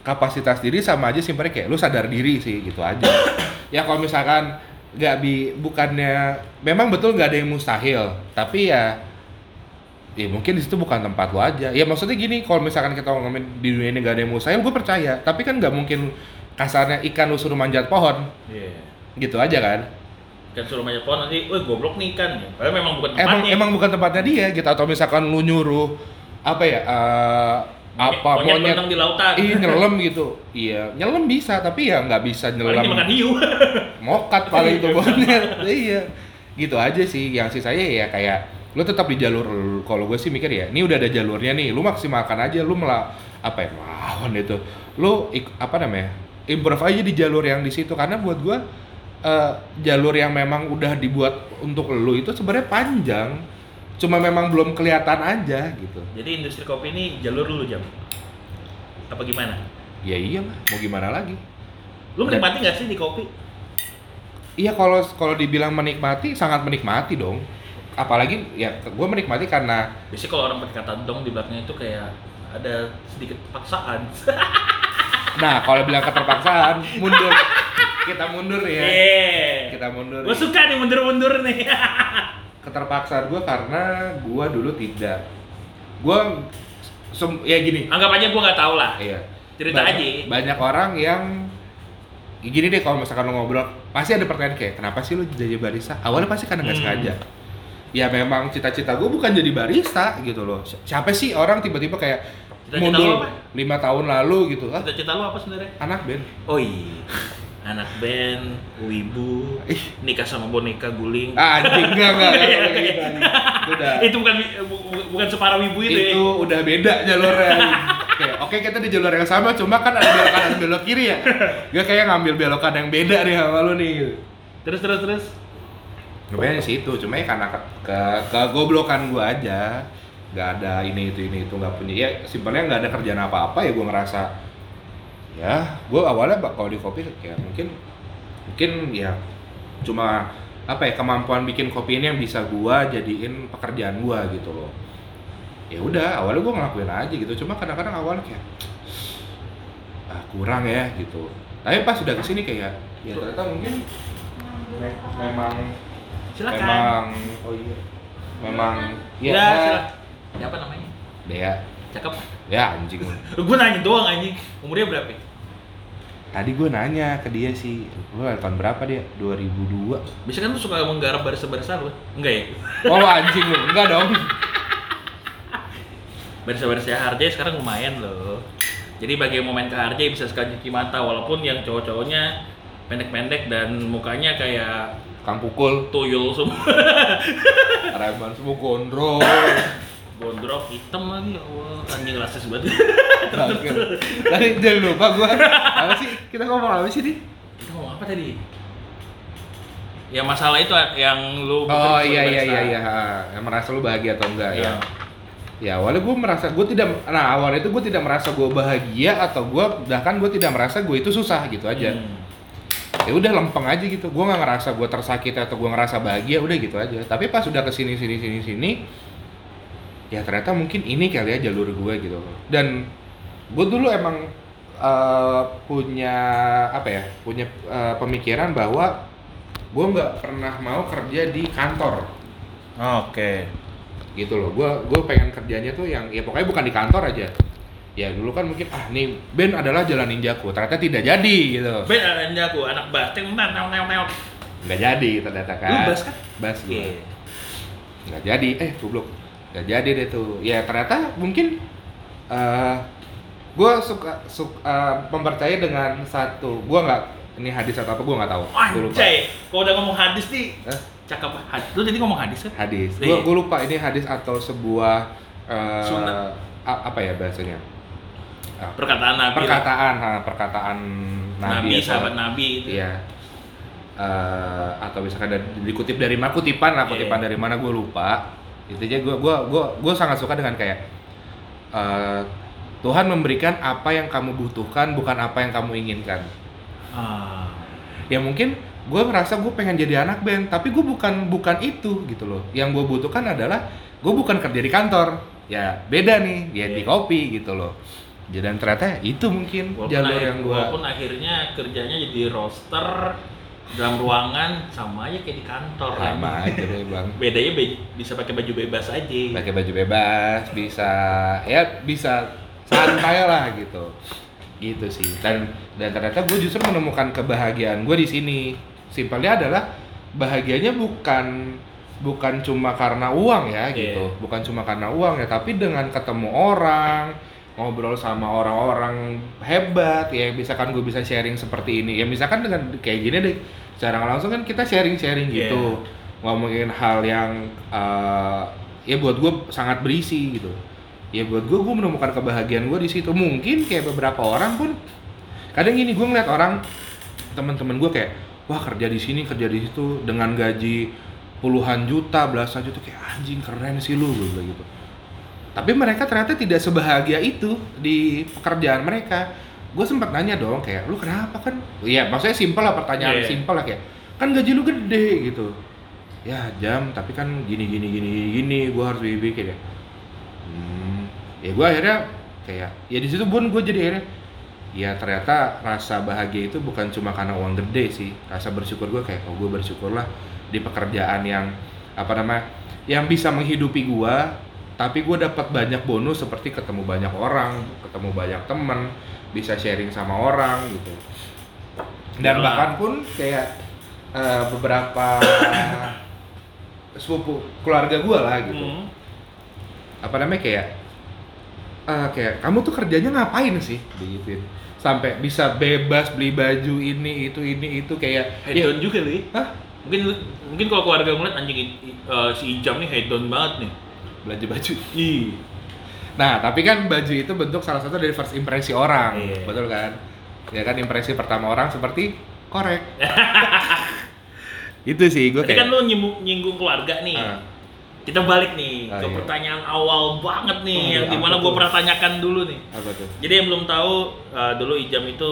kapasitas diri sama aja simpelnya kayak lu sadar diri sih gitu aja ya kalau misalkan nggak bi bukannya memang betul nggak ada yang mustahil tapi ya ya mungkin di situ bukan tempat lu aja ya maksudnya gini kalau misalkan kita ngomongin di dunia ini nggak ada yang mustahil gue percaya tapi kan nggak mungkin kasarnya ikan lu suruh manjat pohon Iya. gitu aja kan Kan suruh banyak pohon nanti, woi goblok nih kan. Padahal memang bukan emang tempatnya. emang bukan tempatnya dia gitu atau misalkan lu nyuruh apa ya eh, apa monyet monyet di lautan. iya nyelam gitu iya nyelam bisa tapi ya nggak bisa Paling nyelam dimakan hiu. mokat paling itu monyet iya gitu aja sih yang sih saya ya kayak lu tetap di jalur kalau gue sih mikir ya ini udah ada jalurnya nih lu maksimalkan aja lu malah apa ya melawan itu lu ik- apa namanya improve aja di jalur yang di situ karena buat gue eh, jalur yang memang udah dibuat untuk lu itu sebenarnya panjang cuma memang belum kelihatan aja gitu Jadi industri kopi ini jalur dulu jam. Apa gimana? ya iya lah mau gimana lagi Lu menikmati nggak sih di kopi? Iya kalau kalau dibilang menikmati sangat menikmati dong. Apalagi ya gue menikmati karena Biasanya kalau orang pakai kata dong di belakangnya itu kayak ada sedikit paksaan. nah kalau bilang keterpaksaan mundur kita mundur ya Eh. kita mundur. Gue suka nih mundur-mundur nih. Keterpaksaan gue karena gue dulu tidak gue ya gini Anggap aja gue nggak tahu lah. iya Cerita banyak, aja. banyak orang yang ya gini deh kalau misalkan lo ngobrol pasti ada pertanyaan kayak kenapa sih lo jadi barista awalnya pasti karena nggak Hmm. sengaja ya memang cita-cita gue bukan jadi barista gitu loh Si- siapa sih orang tiba-tiba kayak Cita-cita lo mundur lima tahun lalu gitu ah Cita-cita lu apa sebenarnya? anak band Oh iya. Anak band, wibu, Ih. nikah sama boneka guling. ah, anjing enggak enggak enggak, enggak, anjing. Itu udah itu bukan bu- bu- bukan separah wibu itu, ya. itu udah beda jalurnya oke kita di jalur yang sama cuma kan ada belok kanan belok kiri ya gue kayak ngambil belokan yang beda nih sama lu nih. Terus terus terus. Sebenarnya di situ, cuma ya karena ke, ke, kegoblokan gua aja. Nggak ada ini itu ini itu nggak punya. Ya simpelnya nggak ada kerjaan apa apa ya gua ngerasa ya gua awalnya kalau di kopi ya mungkin mungkin ya cuma apa ya kemampuan bikin kopi ini yang bisa gua jadiin pekerjaan gua gitu loh. Ya udah awalnya gua ngelakuin aja gitu. Cuma kadang-kadang awalnya kayak ah kurang ya gitu. Tapi pas udah ke sini kayak ya ternyata mungkin me- memang Silakan. memang oh iya memang Ya, ya, silakan. Siapa namanya? Dea Cakep. ya anjing Gue nanya doang anjing. Umurnya berapa? tadi gue nanya ke dia sih lu tahun berapa dia 2002 Biasanya kan lu suka menggarap barista-barista lu. Enggak ya? oh anjing lu enggak dong Barista-barista Harjay sekarang lumayan loh. Jadi bagi yang mau main ke Harjay bisa sekali cuci mata walaupun yang cowok-cowoknya pendek-pendek dan mukanya kayak kang pukul tuyul semua. reman semua gondrong Gondrong hitam lagi ya Allah. Anjing rasis banget. Bangke. tadi jangan lupa gue apa sih kita ngomong apa sih nih Kita ngomong apa tadi? Ya masalah itu yang lu oh iya iya iya iya yang merasa lu bahagia atau enggak Iya. ya ya awalnya gue merasa gue tidak nah awalnya itu gue tidak merasa gue bahagia atau gue bahkan gue tidak merasa gue itu susah gitu aja Hmm. Ya udah lempeng aja gitu. Gue nggak ngerasa gue tersakiti atau gue ngerasa bahagia udah gitu aja. Tapi pas udah ke sini sini sini sini ya ternyata mungkin ini kali ya jalur gue gitu. Dan gue dulu emang eh, punya apa ya punya eh, pemikiran bahwa gue nggak pernah mau kerja di kantor. Oke. gitu loh. Gue gue pengen kerjanya tuh yang ya pokoknya bukan di kantor aja ya dulu kan mungkin ah nih band adalah jalan ninjaku ternyata tidak jadi gitu Ben ada aku anak teng teng teng teng teng. nggak jadi ternyata kan Lu bass kan? bass gue Oke. nggak jadi eh goblok nggak jadi deh tuh ya ternyata mungkin eh gue suka suka mempercayai dengan satu gue nggak ini hadis atau apa gue nggak tahu. Anjay, kalau udah ngomong hadis nih, Hah? cakep hadis. Lu tadi ngomong hadis kan? hadis Iya. gue lupa ini hadis atau sebuah eh, a- apa ya bahasanya Ah, Perkataan Nabi. lah. perkataan ha, perkataan Nabi, atau- sahabat Nabi itu. Iya. Eh, atau misalkan dari, dikutip dari mana kutipan lah Iya. kutipan dari mana gue lupa itu aja gue gua gua gua sangat suka dengan kayak eh, Tuhan memberikan apa yang kamu butuhkan bukan apa yang kamu inginkan Ah. ya mungkin gue merasa gue pengen jadi anak band tapi gue bukan bukan itu gitu loh yang gue butuhkan adalah gue bukan kerja di kantor ya beda nih ya di Iya. kopi gitu loh dan ternyata itu mungkin Walaupun, jalur akhir- yang gue walaupun akhirnya kerjanya jadi roster dalam ruangan sama aja kayak di kantor kan. sama aja deh bang Bedanya be- bisa pakai baju bebas aja. pakai baju bebas bisa ya bisa santai lah gitu gitu sih dan dan ternyata gue justru menemukan kebahagiaan gue di sini simpelnya adalah bahagianya bukan bukan cuma karena uang ya gitu Iya. bukan cuma karena uang ya tapi dengan ketemu orang ngobrol sama orang-orang hebat. Ya misalkan gue bisa sharing seperti ini. Ya misalkan dengan kayak gini deh secara langsung kan kita sharing-sharing Iya. gitu. Ngomongin hal yang eh, ya buat gue sangat berisi gitu. Ya buat gue gue menemukan kebahagiaan gue di situ. Mungkin kayak beberapa orang pun kadang gini gue ngeliat orang teman-teman gue kayak wah kerja di sini kerja di situ dengan gaji puluhan juta belasan juta. Kayak anjing keren sih lu gue bilang gitu tapi mereka ternyata tidak sebahagia itu di pekerjaan mereka. Gue sempat nanya dong kayak lu kenapa kan? Iya maksudnya simpel lah pertanyaan Iya. simpel lah kayak kan gaji lu gede gitu. Ya jam tapi kan gini gini gini gini gue harus bikin ya. Hmm, ya gue akhirnya kayak ya di situ pun gue jadi akhirnya ya ternyata rasa bahagia itu bukan cuma karena uang gede sih rasa bersyukur gue kayak oh gue bersyukurlah di pekerjaan yang apa namanya yang bisa menghidupi gue tapi gue dapat banyak bonus seperti ketemu banyak orang ketemu banyak temen bisa sharing sama orang gitu dan Yalah. bahkan pun kayak eh, beberapa sepupu keluarga gue lah gitu Hmm. apa namanya kayak eh, kayak kamu tuh kerjanya ngapain sih digituin sampai bisa bebas beli baju ini itu ini itu kayak ya, Hedon juga nih. Hah? Mungkin mungkin kalau keluarga ngeliat anjing eh, si Ijam nih hedon banget nih. Belanja baju Ih. nah tapi kan baju itu bentuk salah satu dari first impresi orang Iya. betul kan ya kan impresi pertama orang seperti korek itu sih gue Tadi kan lu nyinggung, nyinggung keluarga nih. Ah. Kita balik nih Ah, ke iya. pertanyaan awal banget nih Oh, yang iya, di mana gue pernah tanyakan dulu nih. apa tuh Jadi yang belum tahu eh, dulu Ijam itu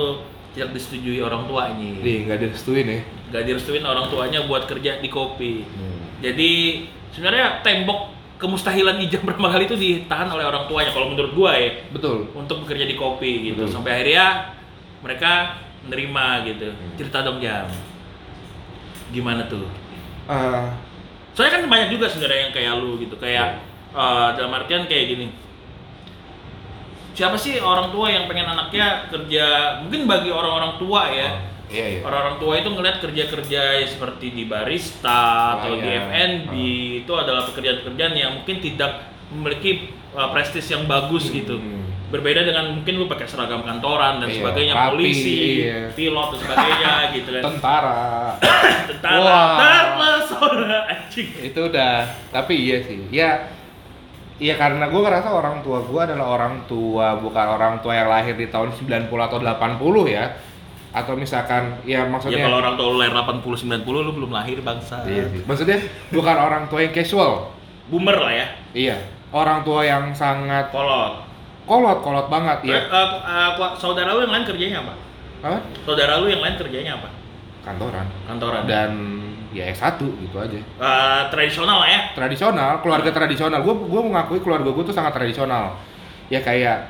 tidak disetujui orang tuanya. nih nggak direstuin ya Gak direstuin orang tuanya buat kerja di kopi. Hmm. Jadi sebenarnya tembok kemustahilan Ijam pertama kali itu ditahan oleh orang tuanya kalau menurut gua ya betul untuk bekerja di kopi gitu. Betul. Sampai akhirnya mereka menerima gitu. Hmm. Cerita dong Jam. Gimana tuh? Eh, Soalnya kan banyak juga sebenarnya yang kayak lu gitu, kayak eh, dalam artian kayak gini. Siapa sih orang tua yang pengen anaknya kerja? Mungkin bagi orang-orang tua ya, iya iya orang-orang tua itu ngelihat kerja-kerja seperti di barista atau di Pelayan. F&B itu adalah pekerjaan-pekerjaan yang mungkin tidak memiliki uh, prestis yang bagus gitu. Hmm. Berbeda dengan mungkin lu pakai seragam kantoran dan Iya, sebagainya, rapi, polisi, iya. pilot dan sebagainya gitu kan. tentara Tentara, Wah. terpesona anjing. itu udah tapi iya sih ya Iya karena gue ngerasa orang tua gue adalah orang tua bukan orang tua yang lahir di tahun 90 atau 80 ya atau misalkan ya maksudnya Ya kalau orang tua lu lahir 80 90 lu belum lahir bangsa. iya sih. maksudnya bukan orang tua yang casual Boomer lah ya. iya orang tua yang sangat Kolot. kolot kolot banget ya eh, eh, saudara lu yang lain kerjanya apa? apa Saudara lu yang lain kerjanya apa? kantoran Kantoran. dan ya S1 gitu aja Eh, tradisional lah ya. tradisional, keluarga tradisional. Gue gue mengakui keluarga gue tuh sangat tradisional. Ya kayak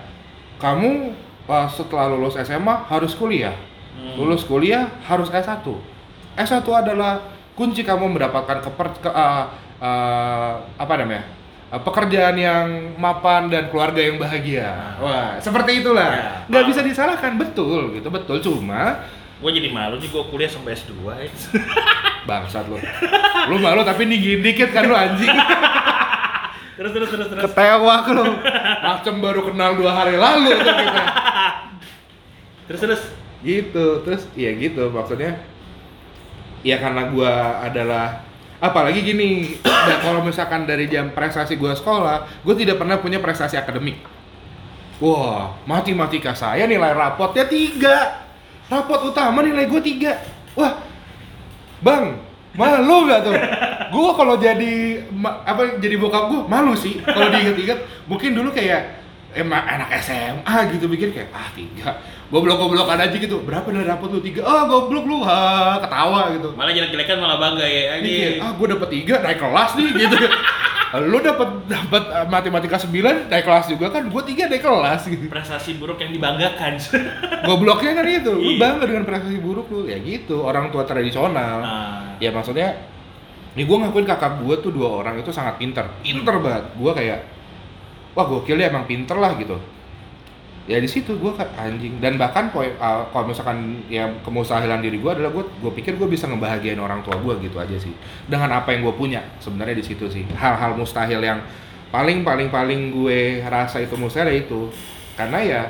kamu uh, setelah lulus SMA harus kuliah, Hmm. lulus kuliah harus S1. S1 adalah kunci kamu mendapatkan keper ke, uh, uh, apa namanya uh, pekerjaan yang mapan dan keluarga yang bahagia. Wah, seperti itulah. Ya, Nggak paham. bisa disalahkan, betul gitu, betul. Cuma Gue jadi malu nih gue kuliah sampai S2 ya. bangsat lu. lu malu tapi nih dikit kan lu anjing. terus terus terus terus. Ketewak lu. Macam baru kenal dua hari lalu tuh kita. Terus terus. Gitu. Terus ya gitu maksudnya ya karena gua adalah apalagi gini dan kalau misalkan dari jam prestasi gua sekolah gue tidak pernah punya prestasi akademik. Wah matematika saya nilai rapotnya tiga. Rapot utama nilai gue tiga. Wah bang malu nggak tuh? Gue kalau jadi apa jadi bokap gue malu sih. Kalau diinget-inget mungkin dulu kayak emang anak SMA gitu pikir kayak ah tiga. Goblok-goblokan aja gitu. Berapa nilai rapot lu? Tiga. Ah goblok lu. Ha ketawa gitu. Malah jelek-jelekan malah bangga ya. Mikir, Ini ah gue dapet tiga naik kelas nih gitu. Lu dapet dapet uh, matematika 9 naik kelas juga kan? Gue tiga naik kelas. Gitu prestasi buruk yang dibanggakan. gobloknya kan itu. Lu Iya. bangga dengan prestasi buruk lu. Ya gitu orang tua tradisional. Nah, ya maksudnya ini gue ngakuin kakak gue tuh dua orang itu sangat pinter. Pinter banget. Gue kayak wah gokil dia emang pinter lah gitu. Ya di situ gue kayak anjing. Dan bahkan uh, kalau misalkan ya kemustahilan diri gue adalah gue gue pikir gue bisa ngebahagiain orang tua gue gitu aja sih. Dengan apa yang gue punya sebenarnya di situ sih. Hal-hal mustahil yang paling paling paling gue rasa itu mustahil ya itu. Karena ya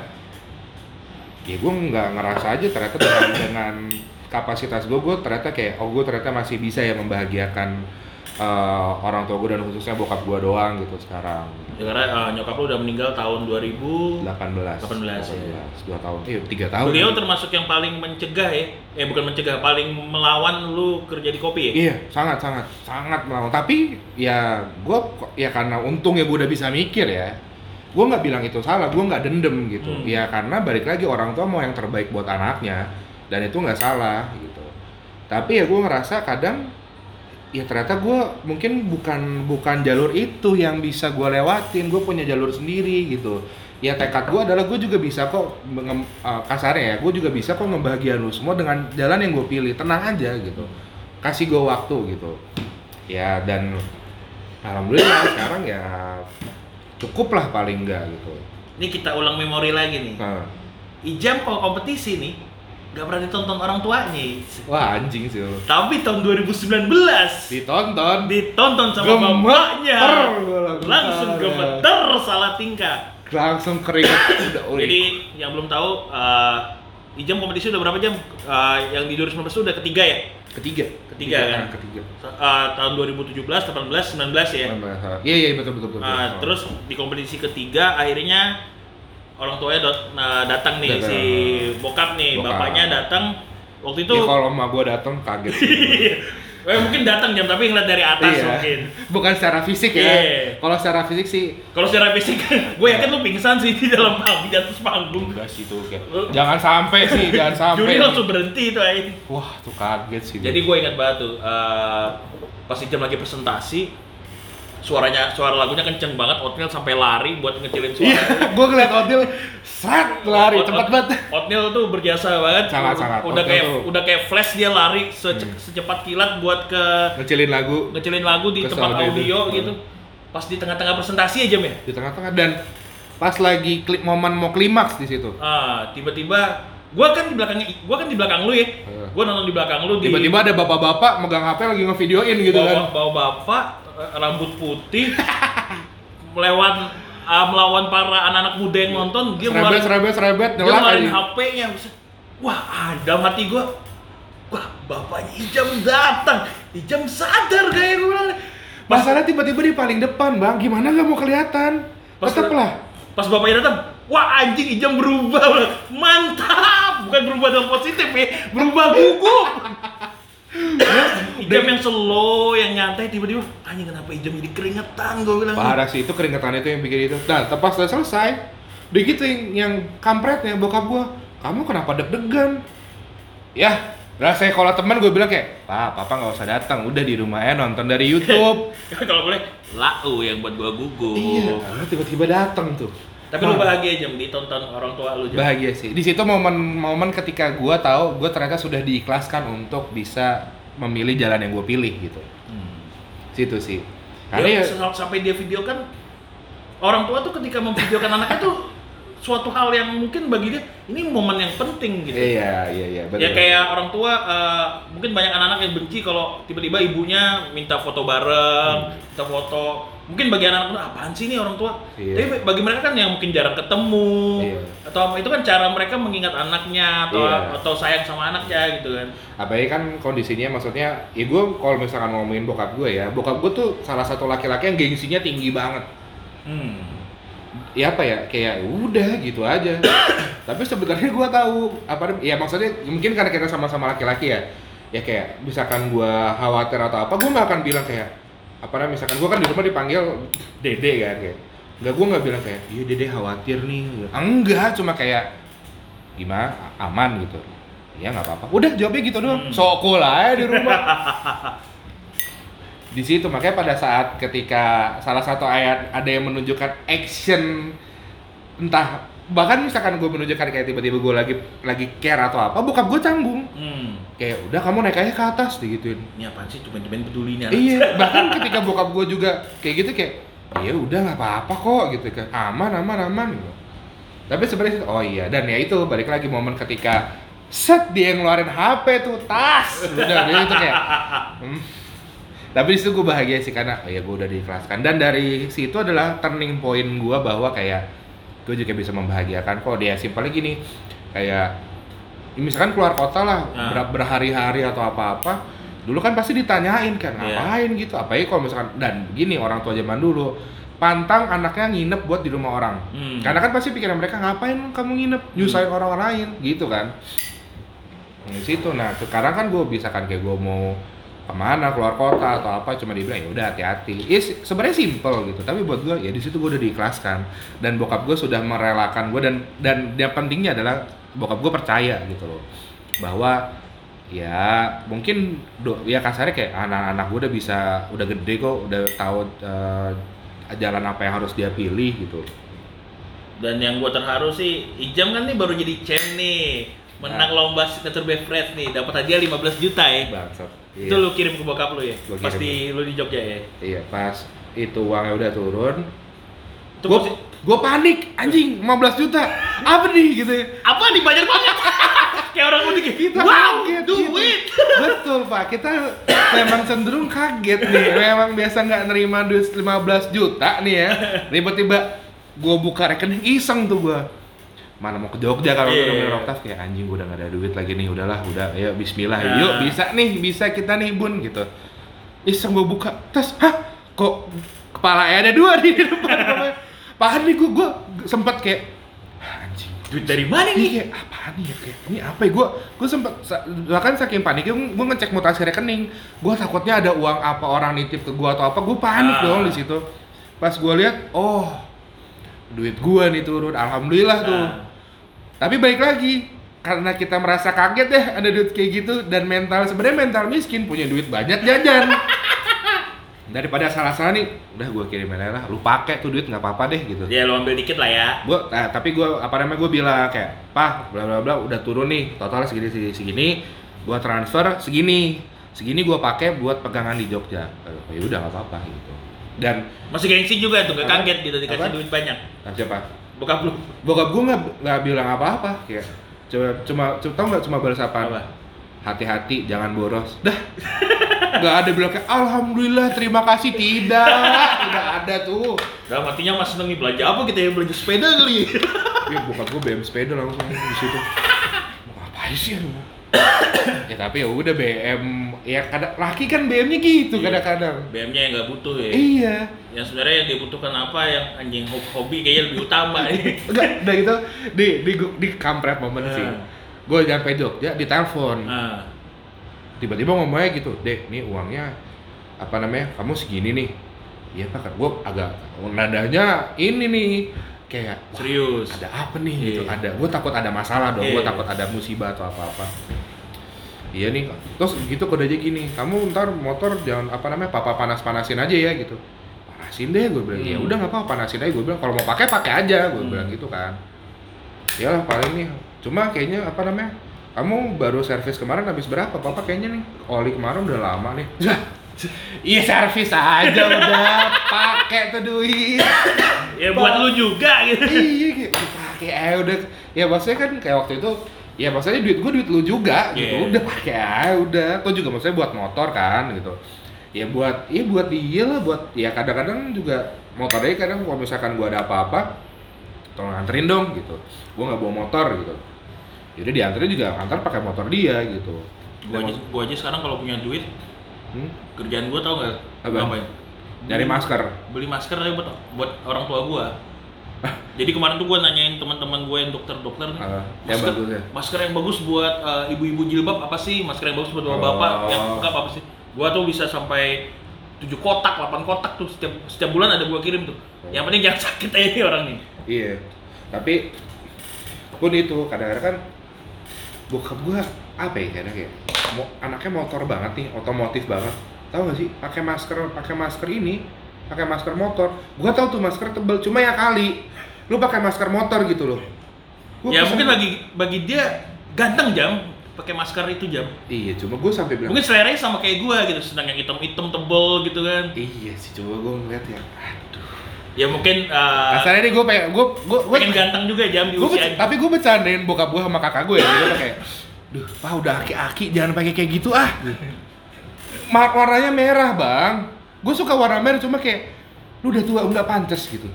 ya gue nggak ngerasa aja ternyata dengan, dengan kapasitas gue gue ternyata kayak oh gue ternyata masih bisa ya membahagiakan eh, orang tua gue dan khususnya bokap gue doang gitu sekarang ya karena eh, nyokap lu udah meninggal tahun 2000. 18 18, ya. 2 tahun iya 3 tahun Beliau termasuk yang paling mencegah ya. Eh bukan mencegah, paling melawan lu kerja di kopi ya. Iya, sangat sangat sangat melawan. Tapi ya gue ya karena untung ya gue udah bisa mikir ya. Gue nggak bilang itu salah, gue nggak dendem gitu. Hmm. Ya karena balik lagi orang tua mau yang terbaik buat anaknya dan itu nggak salah gitu. Tapi ya gue ngerasa kadang ya ternyata gue mungkin bukan bukan jalur itu yang bisa gue lewatin. Gue punya jalur sendiri gitu. Ya tekad gue adalah gue juga bisa kok eh, kasarnya ya, gue juga bisa kok ngebahagiain lu semua dengan jalan yang gue pilih. Tenang aja gitu kasih gue waktu gitu ya dan alhamdulillah sekarang ya cukup lah paling enggak gitu Ini kita ulang memori lagi nih. nah, Ijam kalau kompetisi nih gak pernah ditonton orang tuanya. wah anjing sih lu. Tapi tahun 2019 ditonton ditonton sama Gemeter bapaknya. langsung gemeter salah tingkah. langsung keringet udah Jadi yang belum tahu eh, Ijam kompetisi udah berapa jam? Eh, yang di 2019 itu udah ketiga ya? ketiga Ketiga, kan? ketiga Eh, tahun 2017, 18, 19 ya. iya iya betul betul betul Nah, terus di kompetisi ketiga akhirnya orang tuanya dot- nah, datang nih Datang. si bokap nih, Bokap. bapaknya datang waktu itu ya kalau emak gue datang kaget sih. eh, mungkin datang jam tapi ngeliat dari atas Iya. mungkin. bukan secara fisik ya Iya. kalau secara fisik sih Kalau secara fisik, gue yakin lu pingsan sih di dalam panggung di atas panggung. enggak sih tuh kayak jangan sampai sih jangan sampai Juri langsung berhenti itu aja. wah tuh kaget sih Jadi gue ingat banget tuh, eh, pas jam lagi presentasi, suaranya suara lagunya kenceng banget, Oatmeal sampai lari buat ngecilin suara. Iya, gue ngeliat Odil seret lari Ot- cepet Ot- banget. Oatmeal tuh berjasa banget. Sangat, sangat. Udah kayak tuh- Hmm. udah kayak flash dia lari sece- secepat kilat buat ke Ngecilin lagu ngecilin lagu di tempat itu. audio gitu. Pas di tengah-tengah presentasi aja ya. di tengah-tengah dan pas lagi klip momen mau klimaks di situ. Ah, tiba-tiba gua kan di belakangnya gua kan di belakang lu ya. Gua nonton di belakang lu di Tiba-tiba ada bapak-bapak megang HP lagi ngevideoin gitu bawa, kan. bawa bapak rambut putih melewat ah, melawan para anak-anak muda yang nonton dia Serebet, ngeluarin serebet, serebet, dia ngeluarin. HP-nya wah ada mati gua wah bapaknya Ijam datang Ijam sadar kayak gue bilang Masalah tiba-tiba di paling depan, Bang. Gimana nggak mau kelihatan? Pas- Tetep lah. pas bapaknya datang wah anjing Ijam berubah mantap bukan berubah dalam positif ya berubah gugup Ijam yang slow, yang nyantai tiba-tiba anjing kenapa Ijam jadi keringetan gue bilang Parah sih itu keringetan itu yang bikin itu. Nah, tepas udah selesai. Begitu yang, yang kampretnya bokap gua, kamu kenapa deg-degan? Ya, rasanya kalau teman gue bilang kayak, Pak, papa nggak usah datang, udah di rumah ya nonton dari YouTube. kalau boleh lau yang buat gua gugup iya, tiba-tiba datang tuh. Tapi lu bahagia jam ditonton orang tua lu jam Bahagia sih. Di situ momen-momen ketika gua tahu gua ternyata sudah diikhlaskan untuk bisa memilih jalan yang gue pilih gitu. Hmm. Situ sih. Karena dia ya- sel- sampai dia videokan orang tua tuh ketika memvideokan anaknya tuh suatu hal yang mungkin bagi dia ini momen yang penting gitu. Iya, iya, iya, betul. Ya kayak orang tua eh, mungkin banyak anak-anak yang benci kalau tiba-tiba ibunya minta foto bareng, minta foto. Mungkin bagi anak-anak apaan sih nih orang tua? Iya. Tapi bagi mereka kan yang mungkin jarang ketemu Iya. atau itu kan cara mereka mengingat anaknya atau Iya. atau sayang sama anaknya gitu kan. Apalagi kan kondisinya maksudnya, ya gue kalau misalkan ngomongin bokap gue ya, bokap gue tuh salah satu laki-laki yang gengsinya tinggi banget. Hmm. Ya apa ya, kayak udah gitu aja. Tapi sebenarnya gue tahu apa ya maksudnya mungkin karena kita sama-sama laki-laki ya, ya kayak misalkan gue khawatir atau apa, gue nggak akan bilang kayak apa namanya misalkan gue kan di rumah dipanggil dede kan kayak Enggak, gue nggak bilang kayak, iya dede khawatir nih. Enggak, cuma kayak gimana, aman gitu. Ya nggak apa-apa. Udah jawabnya gitu doang. Hmm. Sokol aja di rumah. di situ makanya pada saat ketika salah satu ayat ada yang menunjukkan action entah bahkan misalkan gue menunjukkan kayak tiba-tiba gue lagi lagi care atau apa bokap gue canggung Hmm. kayak udah kamu naik aja ke atas digituin Ini apaan sih? Cuman-cuman peduli nih anak. iya bahkan ketika bokap gue juga kayak gitu kayak ya udah nggak apa-apa kok gitu kan aman aman aman gitu. tapi sebenarnya oh iya dan ya itu balik lagi momen ketika set dia ngeluarin HP tuh tas udah dia itu kayak hmm. tapi di situ gue bahagia sih karena oh ya gue udah diikhlaskan dan dari situ adalah turning point gue bahwa kayak gue juga bisa membahagiakan kok. Dia simpelnya gini kayak misalkan keluar kota lah Ah. ber- berhari-hari atau apa-apa dulu kan pasti ditanyain kan Iya. ngapain? gitu. Apalagi kalau misalkan dan gini orang tua zaman dulu pantang anaknya nginep buat di rumah orang. Hmm. karena kan pasti pikiran mereka ngapain kamu nginep? Nyusahin orang lain. Gitu kan. Di situ. Nah sekarang kan gue bisa kan kayak gue mau ke mana keluar kota atau apa cuma dibilang ya udah hati-hati. Ya se- sebenarnya simple gitu tapi buat gue ya di situ gue udah diikhlaskan. Dan bokap gue sudah merelakan gue dan dan yang pentingnya adalah bokap gue percaya gitu loh bahwa ya mungkin do, ya kasarnya kayak anak-anak gue udah bisa udah gede kok udah tahu eh, jalan apa yang harus dia pilih gitu. Dan yang gua terharu sih, Ijam kan nih baru jadi champ nih. Menang lomba signature beverage nih, dapat hadiah 15 juta ya. bangsat Itu lu kirim ke bokap lu ya? Gua Pas di lu di Jogja ya? Iya, pas itu uangnya udah turun, Itu posi- gue panik, anjing 15 juta, apa nih gitu ya? apa nih banyak banget? Kayak orang mudik ya? Kita wow, kaget duit! gitu. Betul pak, kita memang cenderung kaget nih, memang biasa nggak nerima duit 15 juta nih ya, tiba-tiba gue buka rekening iseng tuh gue mana mau ke Jogja kalau Iya. udah yeah. Oktav kayak anjing gue udah gak ada duit lagi nih udahlah udah ayo Bismillah Nah. yuk bisa nih bisa kita nih bun gitu iseng gue buka terus hah kok kepala ada dua di depan panik gue gue sempet kayak "Ah, anjing Duit dari mana nih? kayak apaan nih ya kayak ini apa ya gue gue sempet sa- bahkan saking paniknya gue ngecek mutasi rekening gue takutnya ada uang apa orang nitip ke gue atau apa gue panik Ah. dong di situ pas gue lihat oh duit gue nih turun alhamdulillah tuh Nah, tapi balik lagi karena kita merasa kaget deh ada duit kayak gitu dan mental sebenarnya mental miskin punya duit banyak jajan daripada salah-salah nih udah gue kirim aja lah lu pakai tuh duit nggak apa-apa deh gitu ya lu ambil dikit lah ya. gua nah, tapi gua apa namanya gua bilang kayak pak bla bla bla udah turun nih total segini segini segini gua transfer segini segini gua pakai buat pegangan di Jogja oh, ya udah nggak apa apa gitu dan Masih gengsi juga tuh, gak kaget gitu dikasih Apa? duit banyak. nah, siapa Bokap lu. bokap gua nggak nggak bilang apa apa kayak cuma cuma cuma tau nggak cuma balas apa? Apa? hati-hati jangan boros. Dah. Nggak ada bilang kayak alhamdulillah terima kasih. Tidak tidak ada tuh. Dalam artinya mas seneng belanja apa kita ya belanja sepeda kali. ya bokap gue BM sepeda langsung di situ. Mau ngapain sih lu ya tapi ya udah BM ya kadang laki kan BM-nya gitu Iya. kadang-kadang BM-nya yang nggak butuh ya. iya Yang sebenarnya yang dibutuhkan apa yang anjing hobi, kayaknya lebih utama nih. enggak udah gitu di di di kampret momen sih Hmm. gue nyampe Jogja di telepon Nah, tiba-tiba ngomongnya gitu dek nih uangnya apa namanya kamu segini nih iya pak gue agak nadanya ini nih kayak serius. ada apa nih gitu Iya. ada gue takut ada masalah dong gue Iya. takut ada musibah atau apa apa iya nih terus gitu kode aja gini kamu ntar motor jangan apa namanya papa panas panasin aja ya gitu panasin deh gue bilang ya Hmm. udah nggak apa panasin aja gue bilang kalau mau pakai pakai aja gue Hmm. bilang gitu kan ya lah paling nih cuma kayaknya apa namanya kamu baru servis kemarin habis berapa papa kayaknya nih oli kemarin udah lama nih ya Iya servis aja udah pakai tuh duit. Ya buat lu juga gitu. iya kayak udah pakai aja udah. Ya maksudnya kan kayak waktu itu ya maksudnya duit gua duit lu juga gitu. Iya. Udah pakai aja udah. Tuh juga maksudnya buat motor kan gitu. Ya buat iya buat dia lah buat ya kadang-kadang juga motornya kadang kalau misalkan gua ada apa-apa tolong anterin dong gitu. Gua nggak bawa motor gitu. Jadi dianterin juga antar pakai motor dia gitu. Gua aja, gua aja sekarang kalau punya duit, Hmm? kerjaan gua tau nggak? Apa? Ngapain? Dari masker. Beli masker tapi buat buat orang tua gua. Jadi kemarin tuh gua nanyain teman-teman gue yang dokter-dokter nih. Ah, yang bagus ya? Masker yang bagus buat eh, ibu-ibu jilbab apa sih? Masker yang bagus buat Oh. bapak-bapak yang lengkap apa sih? Gua tuh bisa sampai 7 kotak, 8 kotak tuh setiap setiap bulan ada gua kirim tuh. Oh. Yang penting jangan sakit aja nih orang nih. Iya. Tapi pun itu kadang-kadang kan bokap gua apa ya kadang kayak mo, anaknya motor banget nih, otomotif banget. Tahu gak sih? Pakai masker, pakai masker ini, pakai masker motor. Gua tahu tuh masker tebel, cuma ya kali lu pakai masker motor gitu loh. Gua ya mungkin bagi bagi dia ganteng jam pakai masker itu jam. Iya, cuma gua sampai bilang Mungkin seleranya sama kayak gua gitu, sedang yang hitam-hitam tebel gitu kan. Iya sih, coba gua ngeliat ya. Aduh. Ya mungkin uh, Kasarnya nih gua pengen gua gua gua pengen ganteng juga jam di Gua usia tapi gue bercandain bokap gue sama kakak gue ya gue kayak duh pak udah aki-aki jangan pakai kayak gitu ah warnanya merah bang. Gue suka warna merah cuma kayak lu udah tua udah pantas gitu.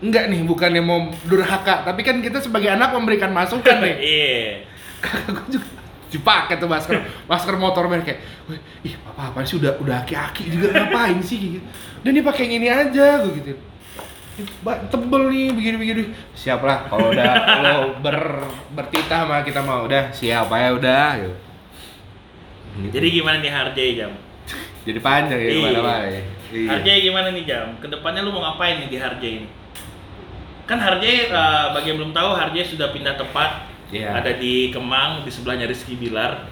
Enggak nih bukannya mau durhaka tapi kan kita sebagai anak memberikan masukan nih. Iya. kakak gue juga dipakai tuh masker masker motor merah kayak "Wih, ih apa apa sih udah udah aki-aki juga ngapain sih? Gitu. Dan dia pakai yang ini aja gue gitu. Tebel nih begini-begini. Siap lah kalau udah lo ber bertitah sama kita mau udah siap ya udah gitu. Gitu. Jadi gimana nih Harjay jam? jadi panjang ya Iya. ke mana-mana ya. Iya. Harjay gimana nih jam? Ke depannya lu mau ngapain nih di Harjay ini? Kan Harjay, uh, bagi yang belum tahu, Harjay sudah pindah tempat. Iya. Ada di Kemang, di sebelahnya Rizky Bilar.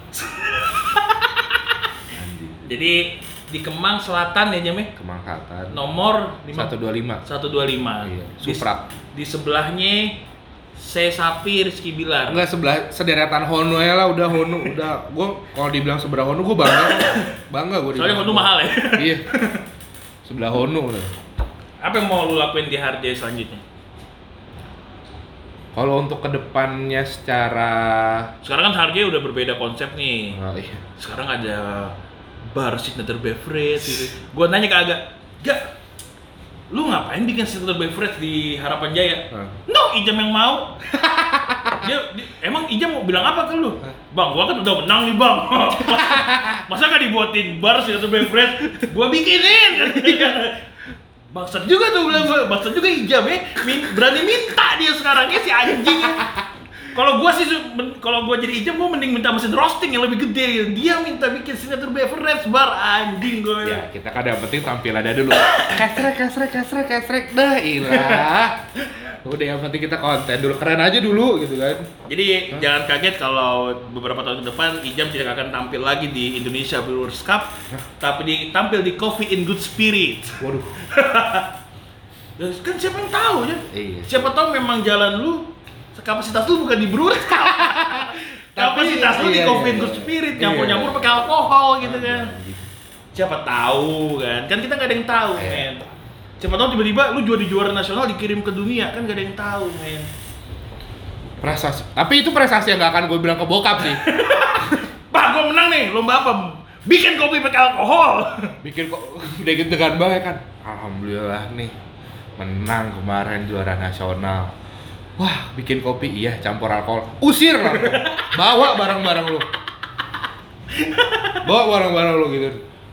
Jadi di Kemang Selatan ya Jam ya? Kemang Selatan Nomor 5 125 125. Iya, Di- Suprak. Di, sebelahnya C Sapi Rizky Bilar. enggak sebelah sederetan Hono ya lah udah Hono udah gua kalau dibilang sebelah Hono gua bangga bangga gua Soalnya. Honda mahal ya. iya sebelah Hono udah Apa yang mau lu lakuin di Harjay selanjutnya? kalau untuk ke depannya secara Sekarang kan Harjay udah berbeda konsep nih. oh, iya. sekarang ada bar signature beverage gitu. Gua nanya ke Aga, "Gak, lu ngapain bikin signature beverage di Harapan Jaya?" Hah. No, Ijam yang mau. dia, dia- emang Ijam mau bilang apa ke lu? Bang, gua kan udah menang nih, Bang. Masa gak dibuatin bar signature beverage? Gua bikinin dia. Bangsat juga tuh bilang gua, bangsat juga Ijam ya. Min- berani minta dia sekarang ya si anjing. Kalau gua sih kalau gua jadi Ijam gua mending minta mesin roasting yang lebih gede. Dia minta bikin signature beverage bar anjing gua. ya kita kan yang penting tampil aja dulu kasrek kasrek kasrek kasrek dah ilah udah yang penting kita konten dulu keren aja dulu gitu kan Jadi jangan kaget kalau beberapa tahun ke depan Ijam tidak akan tampil lagi di Indonesia Brewers Cup, tapi di, tampil di Coffee in Good Spirit. waduh kan siapa yang tahu ya? Iya. Siapa tahu memang jalan lu kapasitas lu bukan di Brewers Cup. kapasitas lu di iya, Coffee in iya, Good iya. Spirit, Iya. nyampur-nyampur pakai alkohol gitu kan. Siapa tahu kan? Kan kita nggak ada yang tahu, Iya. men. Siapa tahu tiba-tiba lu juara di juara nasional dikirim ke dunia, kan nggak ada yang tahu, men. prestasi tapi itu prestasi yang gak akan gue bilang ke bokap sih Pak, gua menang nih, lomba apa? Bikin kopi pakai alkohol. bikin kok udah gitu dengan baik kan alhamdulillah nih menang kemarin juara nasional wah bikin kopi iya campur alkohol usir lah bawa barang-barang lu bawa barang-barang lu gitu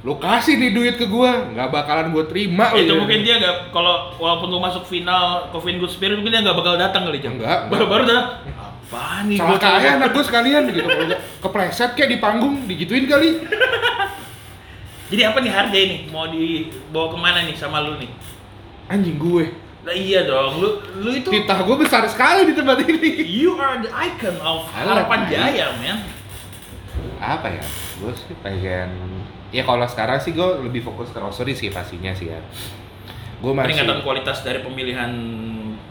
lu kasih nih duit ke gua nggak bakalan gua terima itu ya. mungkin dia nggak kalau walaupun lu masuk final and Good Spirit mungkin dia nggak bakal datang kali jam. Enggak, enggak. Baru-baru datang. Apa nih? aja coba?" anak gua sekalian gitu nggak kepleset kayak di panggung digituin kali Jadi apa nih harga ini? Mau dibawa ke mana nih sama lu nih? anjing gue Lah iya dong, lu lu itu titah gue besar sekali di tempat ini. You are the icon of Alah, harapan jaya, man. apa ya? Gue sih pengen ya kalau sekarang sih gue lebih fokus ke roastery sih pastinya sih ya. Gue masih Peningkatan kualitas dari pemilihan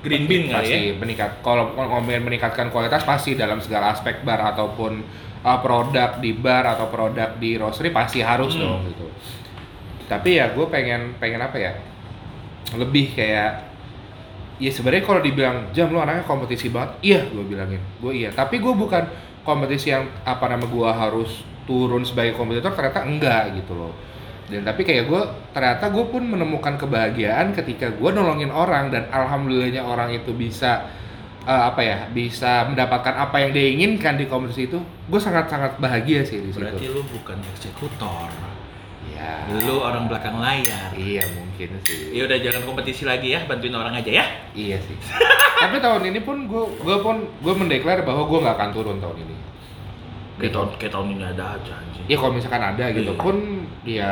green bean kali ya. pasti meningkat. Kalau ngomongin meningkatkan kualitas pasti dalam segala aspek bar ataupun uh, produk di bar atau produk di roastery pasti harus Hmm. dong gitu. Tapi ya gue pengen pengen apa ya? Lebih kayak ya sebenarnya kalau dibilang jam lu anaknya kompetisi banget? Iya gue bilangin. Gue iya. Tapi gue bukan kompetisi yang apa nama gue harus turun sebagai kompetitor ternyata enggak gitu loh. Dan tapi kayak gue ternyata gue pun menemukan kebahagiaan ketika gue nolongin orang dan alhamdulillahnya orang itu bisa eh, apa ya bisa mendapatkan apa yang dia inginkan di kompetisi itu gue sangat sangat bahagia sih di situ. Berarti lu bukan eksekutor. Ya Lu orang belakang layar. iya mungkin sih Ya udah jangan kompetisi lagi ya, bantuin orang aja ya. Iya sih. Tapi tahun ini pun gue gue pun gue mendeklar bahwa gue nggak akan turun tahun ini. Kayak tahun kayak tahun ini ada aja anjing. Ya kalau misalkan ada gitu Iya. pun ya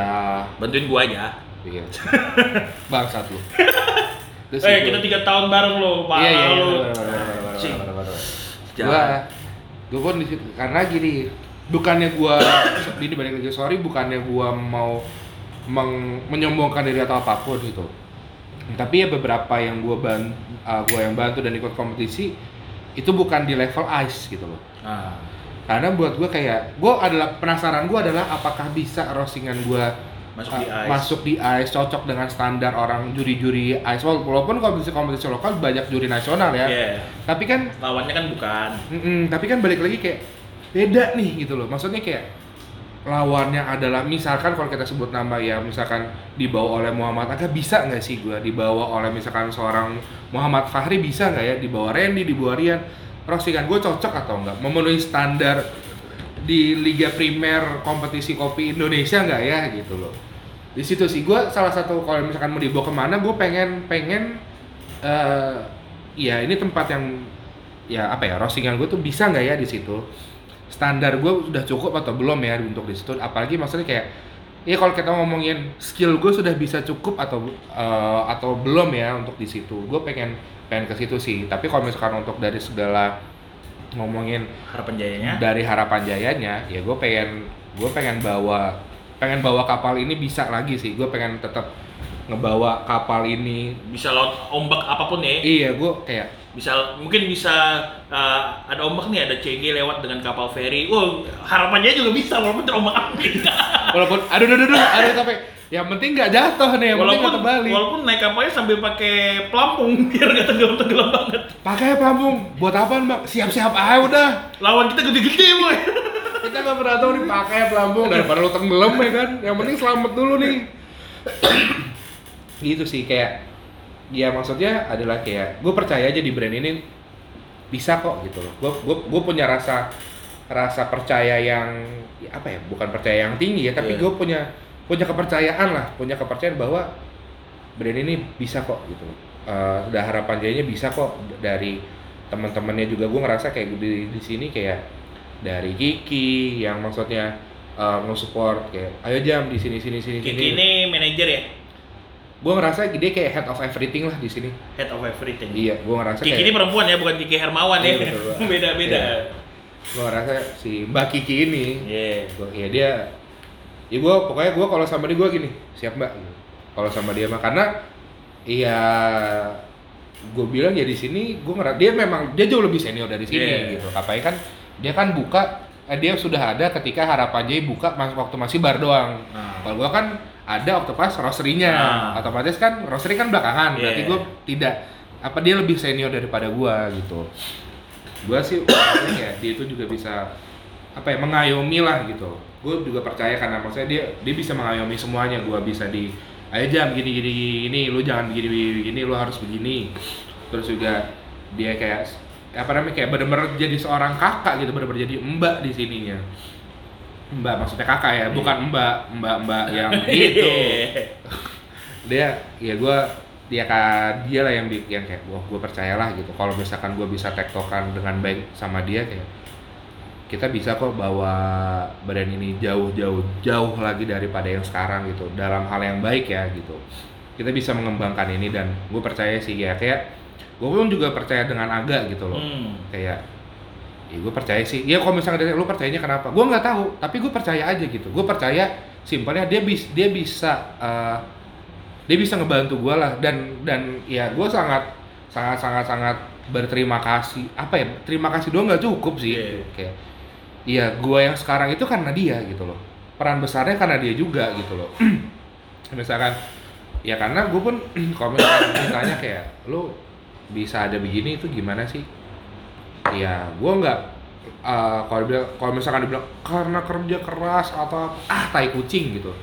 Bantuin gua aja. iya. Bangsat lu. Terus Eh, gua- kita tiga tahun bareng lo, Pak. Iya iya iya. Gue pun di situ karena gini bukannya gua di balik lagi sorry bukannya gua mau meng- menyombongkan diri atau apa pun gitu tapi ya beberapa yang gua ban uh, gua yang bantu dan ikut kompetisi itu bukan di level ice gitu loh Ah. karena buat gue kayak gue adalah penasaran gue adalah apakah bisa roastingan gue Masuk di ice. masuk di ice cocok dengan standar orang juri-juri ice Wal- walaupun kompetisi kompetisi lokal banyak juri nasional ya Iya. tapi kan Lawannya kan bukan. mm-mm, tapi kan balik lagi kayak beda nih gitu loh. Maksudnya kayak lawannya adalah misalkan kalau kita sebut nama ya misalkan dibawa oleh Muhammad Aga bisa nggak sih gue dibawa oleh misalkan seorang Muhammad Fahri bisa nggak ya dibawa Randy dibawa Rian? Roastingan gue cocok atau enggak memenuhi standar di Liga Primer kompetisi kopi Indonesia nggak ya gitu loh. Di situ sih gue salah satu kalau misalkan mau dibawa ke mana gue pengen pengen eh ya ini tempat yang ya apa ya roastingan gue tuh bisa nggak ya di situ standar gue sudah cukup atau belum ya untuk di situ. Apalagi maksudnya kayak ya kalau kita ngomongin skill gue sudah bisa cukup atau eh, atau belum ya untuk di situ. Gue pengen pengen ke situ sih. Tapi kalau misalkan untuk dari segala ngomongin Harapan jayanya. dari harapan jayanya ya gue pengen gue pengen bawa pengen bawa kapal ini bisa lagi sih. Gue pengen tetap ngebawa kapal ini. Bisa lawan ombak apa pun ya. iya gue kayak Bisa mungkin bisa uh, ada ombak nih ada CG lewat dengan kapal feri. Wow, harapannya juga bisa walaupun terombak ambing. walaupun aduh aduh aduh aduh tapi yang penting nggak jatuh nih yang penting walaupun nggak terbalik walaupun naik kapalnya sambil pakai pelampung biar nggak tenggelam tenggelam banget. pakai pelampung buat apaan bang siap-siap aja udah Lawan kita gede-gede boy. kita nggak pernah tahu nih pakai pelampung daripada lu tenggelam ya kan yang penting selamat dulu nih gitu sih kayak ya maksudnya adalah kayak gue percaya aja di brand ini bisa kok gitu loh. Gue gue gue punya rasa rasa percaya yang ya apa ya bukan percaya yang tinggi ya tapi Iya. gue punya punya kepercayaan lah punya kepercayaan bahwa brand ini bisa kok gitu loh. Eh, udah harapan jadinya bisa kok dari teman-temannya juga gue ngerasa kayak di di sini kayak dari Kiki yang maksudnya eh, nge-support kayak ayo jam di sini sini sini Kiki sini ini manajer ya, gue ngerasa dia kayak head of everything lah di sini head of everything. iya gue ngerasa Kiki kayak ini perempuan ya, bukan Kiki Hermawan ya. Iya, betul, Pak. Beda-beda. Iya. gue ngerasa si Mbak Kiki ini Iya. gua, ya dia ya gue pokoknya gue kalau sama dia gue gini siap mbak kalau sama dia mah karena iya gue bilang ya di sini gue ngerasa dia memang dia jauh lebih senior dari sini Iya. gitu apalagi kan dia kan buka eh, dia sudah ada ketika harapan Jaya buka mas waktu masih bar doang Nah. kalau gue kan ada waktu pas roastery-nya. Ah. otomatis kan roastery kan belakangan berarti Iya. gue tidak apa dia lebih senior daripada gue gitu. Gue sih ya dia itu juga bisa apa ya mengayomi lah gitu. Gue juga percaya karena maksudnya dia dia bisa mengayomi semuanya. Gue bisa di ayo jam gini gini gini lu jangan begini, begini lu harus begini. Terus juga dia kayak apa namanya kayak bener-bener jadi seorang kakak gitu. Bener-bener jadi mbak di sininya mbak maksudnya kakak ya bukan mbak mbak mbak yang gitu. Dia ya gue dia kan dia lah yang bikin kayak wah gue percayalah gitu. Kalau misalkan gue bisa tektokan dengan baik sama dia kayak kita bisa kok bawa badan ini jauh jauh jauh lagi daripada yang sekarang gitu. Dalam hal yang baik ya gitu. Kita bisa mengembangkan ini dan gue percaya sih ya. Kayak gue pun juga percaya dengan Aga gitu loh. Hmm. kayak ya gue percaya sih. Ya kalau misalnya dia lu percayanya kenapa? Gue nggak tahu tapi gue percaya aja gitu. Gue percaya simpelnya dia bis dia bisa eh, dia bisa ngebantu gue lah. Dan dan ya gue sangat sangat sangat sangat berterima kasih. Apa ya? Terima kasih doang nggak cukup sih. Iya. kayak iya gue yang sekarang itu karena dia gitu loh. Peran besarnya karena dia juga gitu loh. Misalkan ya karena gue pun kalau misalkan ditanya kayak lu bisa ada begini itu gimana sih ya gue nggak eh, kalau kalau misalkan dibilang karena kerja keras atau ah tai kucing gitu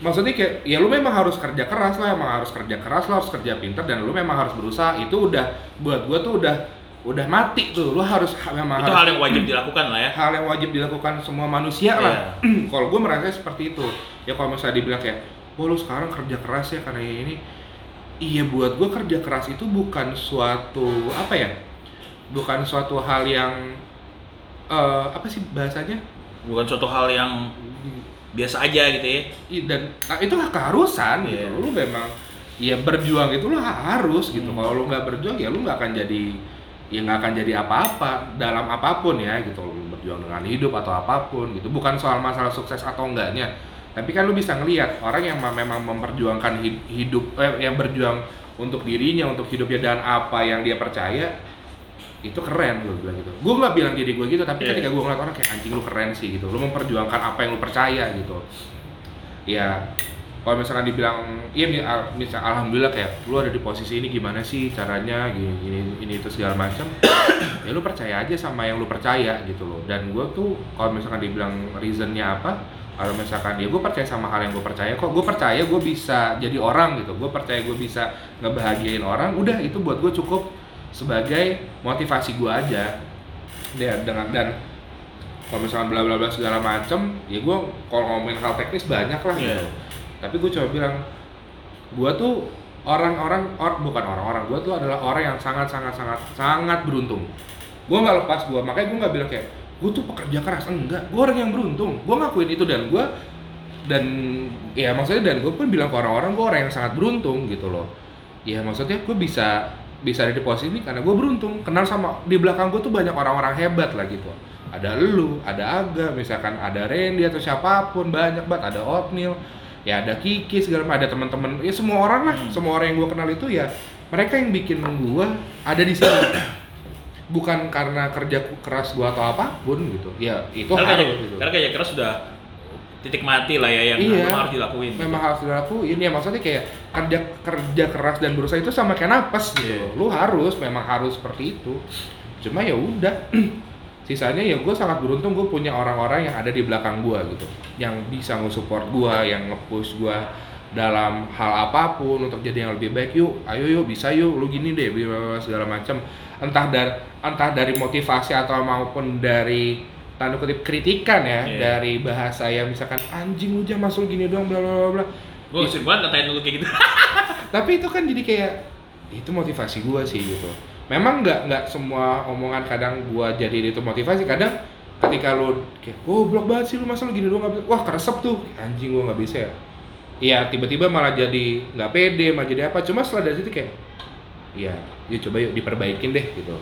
maksudnya kayak ya lu memang harus kerja keras lah emang harus kerja keras lo harus kerja pinter dan lu memang harus berusaha itu udah buat gue tuh udah udah mati tuh lu harus memang Itu harus hal yang wajib dilakukan lah ya. hal yang wajib dilakukan semua manusia lah. kalau gue merasa seperti itu. Ya kalau misalnya dibilang kayak, oh lu sekarang kerja keras ya karena ini. Iya buat gue kerja keras itu bukan suatu apa ya? Bukan suatu hal yang eh, apa sih bahasanya? Bukan suatu hal yang biasa aja gitu ya. Dan nah, itu keharusan gitu. Iya. Lu memang ya berjuang itu lu harus gitu. Hmm. Kalau lu nggak berjuang ya lu nggak akan jadi ya nggak akan jadi apa-apa dalam apa pun ya gitu lu berjuang dengan hidup atau apa pun gitu bukan soal masalah sukses atau enggaknya tapi kan lu bisa ngelihat orang yang ma- memang memperjuangkan hi- hidup eh, yang berjuang untuk dirinya untuk hidupnya dan apa yang dia percaya itu keren gue bilang gitu. Gue nggak bilang diri gue gitu tapi Iya. ketika gue ngeliat orang kayak anjing lu keren sih gitu. Lu memperjuangkan apa yang lu percaya gitu. Ya kalau misalkan dibilang iya mi- al- misal alhamdulillah kayak lu ada di posisi ini gimana sih caranya? Gini gini ini itu segala macam ya lu percaya aja sama yang lu percaya gitu loh. Dan gue tuh kalau misalkan dibilang reasonnya apa kalau misalkan ya gue percaya sama hal yang gue percaya kok. Gue percaya gue bisa jadi orang gitu. Gue percaya gue bisa ngebahagiain orang udah itu buat gue cukup sebagai motivasi gue aja. Ya dengan dan kalau misalkan bla bla bla segala macem ya gue kalau ngomongin hal teknis banyak lah Iya. gitu. Tapi gue coba bilang gue tuh orang-orang or, bukan orang-orang gue tuh adalah orang yang sangat sangat sangat sangat beruntung. Gue nggak lepas gue makanya gue nggak bilang kayak gue tuh pekerja keras. Enggak gue orang yang beruntung. Gue ngakuin itu dan gue dan ya maksudnya dan gue pun bilang ke orang-orang gue orang yang sangat beruntung gitu loh. Ya maksudnya gue bisa bisa ada di posisi ini karena gue beruntung. Kenal sama di belakang gue tuh banyak orang-orang hebat lah gitu. Ada lu ada Aga misalkan ada Randy atau siapa pun banyak banget. Ada Oatmeal ya ada Kiki segala macam. Ada teman-teman ya semua orang lah. Hmm. semua orang yang gue kenal itu ya mereka yang bikin gue ada di sini. Bukan karena kerja keras gue atau apa pun gitu. Ya itu Karena harus kerja, gitu. karena kerja keras sudah titik mati lah ya yang Iya. memang harus dilakuin. gitu. memang harus dilakuin ya maksudnya kayak kerja kerja keras dan berusaha itu sama kayak napas gitu Iya. lu harus memang harus seperti itu cuma ya udah sisanya ya gue sangat beruntung gue punya orang-orang yang ada di belakang gue gitu yang bisa nge-support gue yang nge-push gue dalam hal apa pun untuk jadi yang lebih baik yuk ayo yuk bisa yuk lu gini deh segala macam entah dari entah dari motivasi atau maupun dari tanda kutip kritikan ya Iya. dari bahasa yang misalkan anjing lu jangan masuk gini doang bla bla bla bla. Gue sering banget ngatain lu kayak gitu. tapi itu kan jadi kayak itu motivasi gua sih gitu. Memang nggak nggak semua omongan kadang gua jadi itu motivasi. Kadang ketika lu kayak goblok banget sih lu masa lu gini doang nggak bisa. Wah keresep tuh. Anjing gua nggak bisa ya. Iya tiba-tiba malah jadi nggak pede malah jadi apa. Cuma setelah dari situ kayak ya yuk coba yuk diperbaikin deh gitu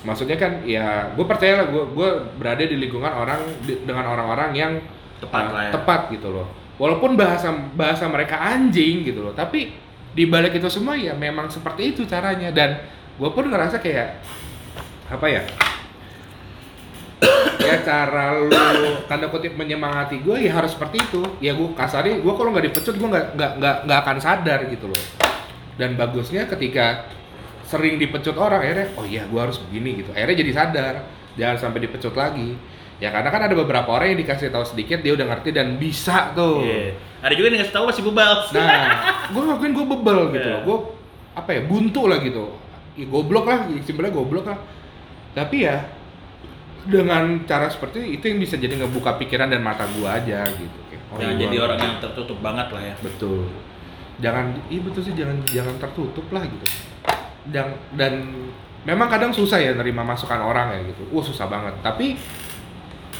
maksudnya kan ya gue percaya lah gue gue berada di lingkungan orang di- dengan orang-orang yang Tepat uh, lah ya. tepat gitu loh. Walaupun bahasa bahasa mereka anjing gitu loh tapi di balik itu semua ya memang seperti itu caranya. Dan gue pun ngerasa kayak apa ya ya cara lu tanda kutip menyemangati gue ya harus seperti itu. Ya gue kasarnya gue kalau nggak dipecut gue nggak nggak nggak akan sadar gitu loh. Dan bagusnya ketika sering dipecut orang akhirnya oh iya gue harus begini gitu. Akhirnya jadi sadar jangan sampai dipecut lagi. Ya karena kan ada beberapa orang yang dikasih tahu sedikit dia udah ngerti dan bisa tuh. Iya. Ada juga yang ngasih tahu masih bebal. nah gue ngakuin gue bebel gitu loh. Gue apa ya buntu lah gitu. Ya, goblok lah simpelnya goblok lah. Tapi ya dengan cara seperti itu yang bisa jadi ngebuka pikiran dan mata gue aja gitu. Kayak, oh, Jangan gua- jadi orang yang tertutup banget lah ya. betul. Jangan iya betul sih jangan jangan tertutup lah gitu dan dan memang kadang susah ya nerima masukan orang ya gitu. Wah susah banget. Tapi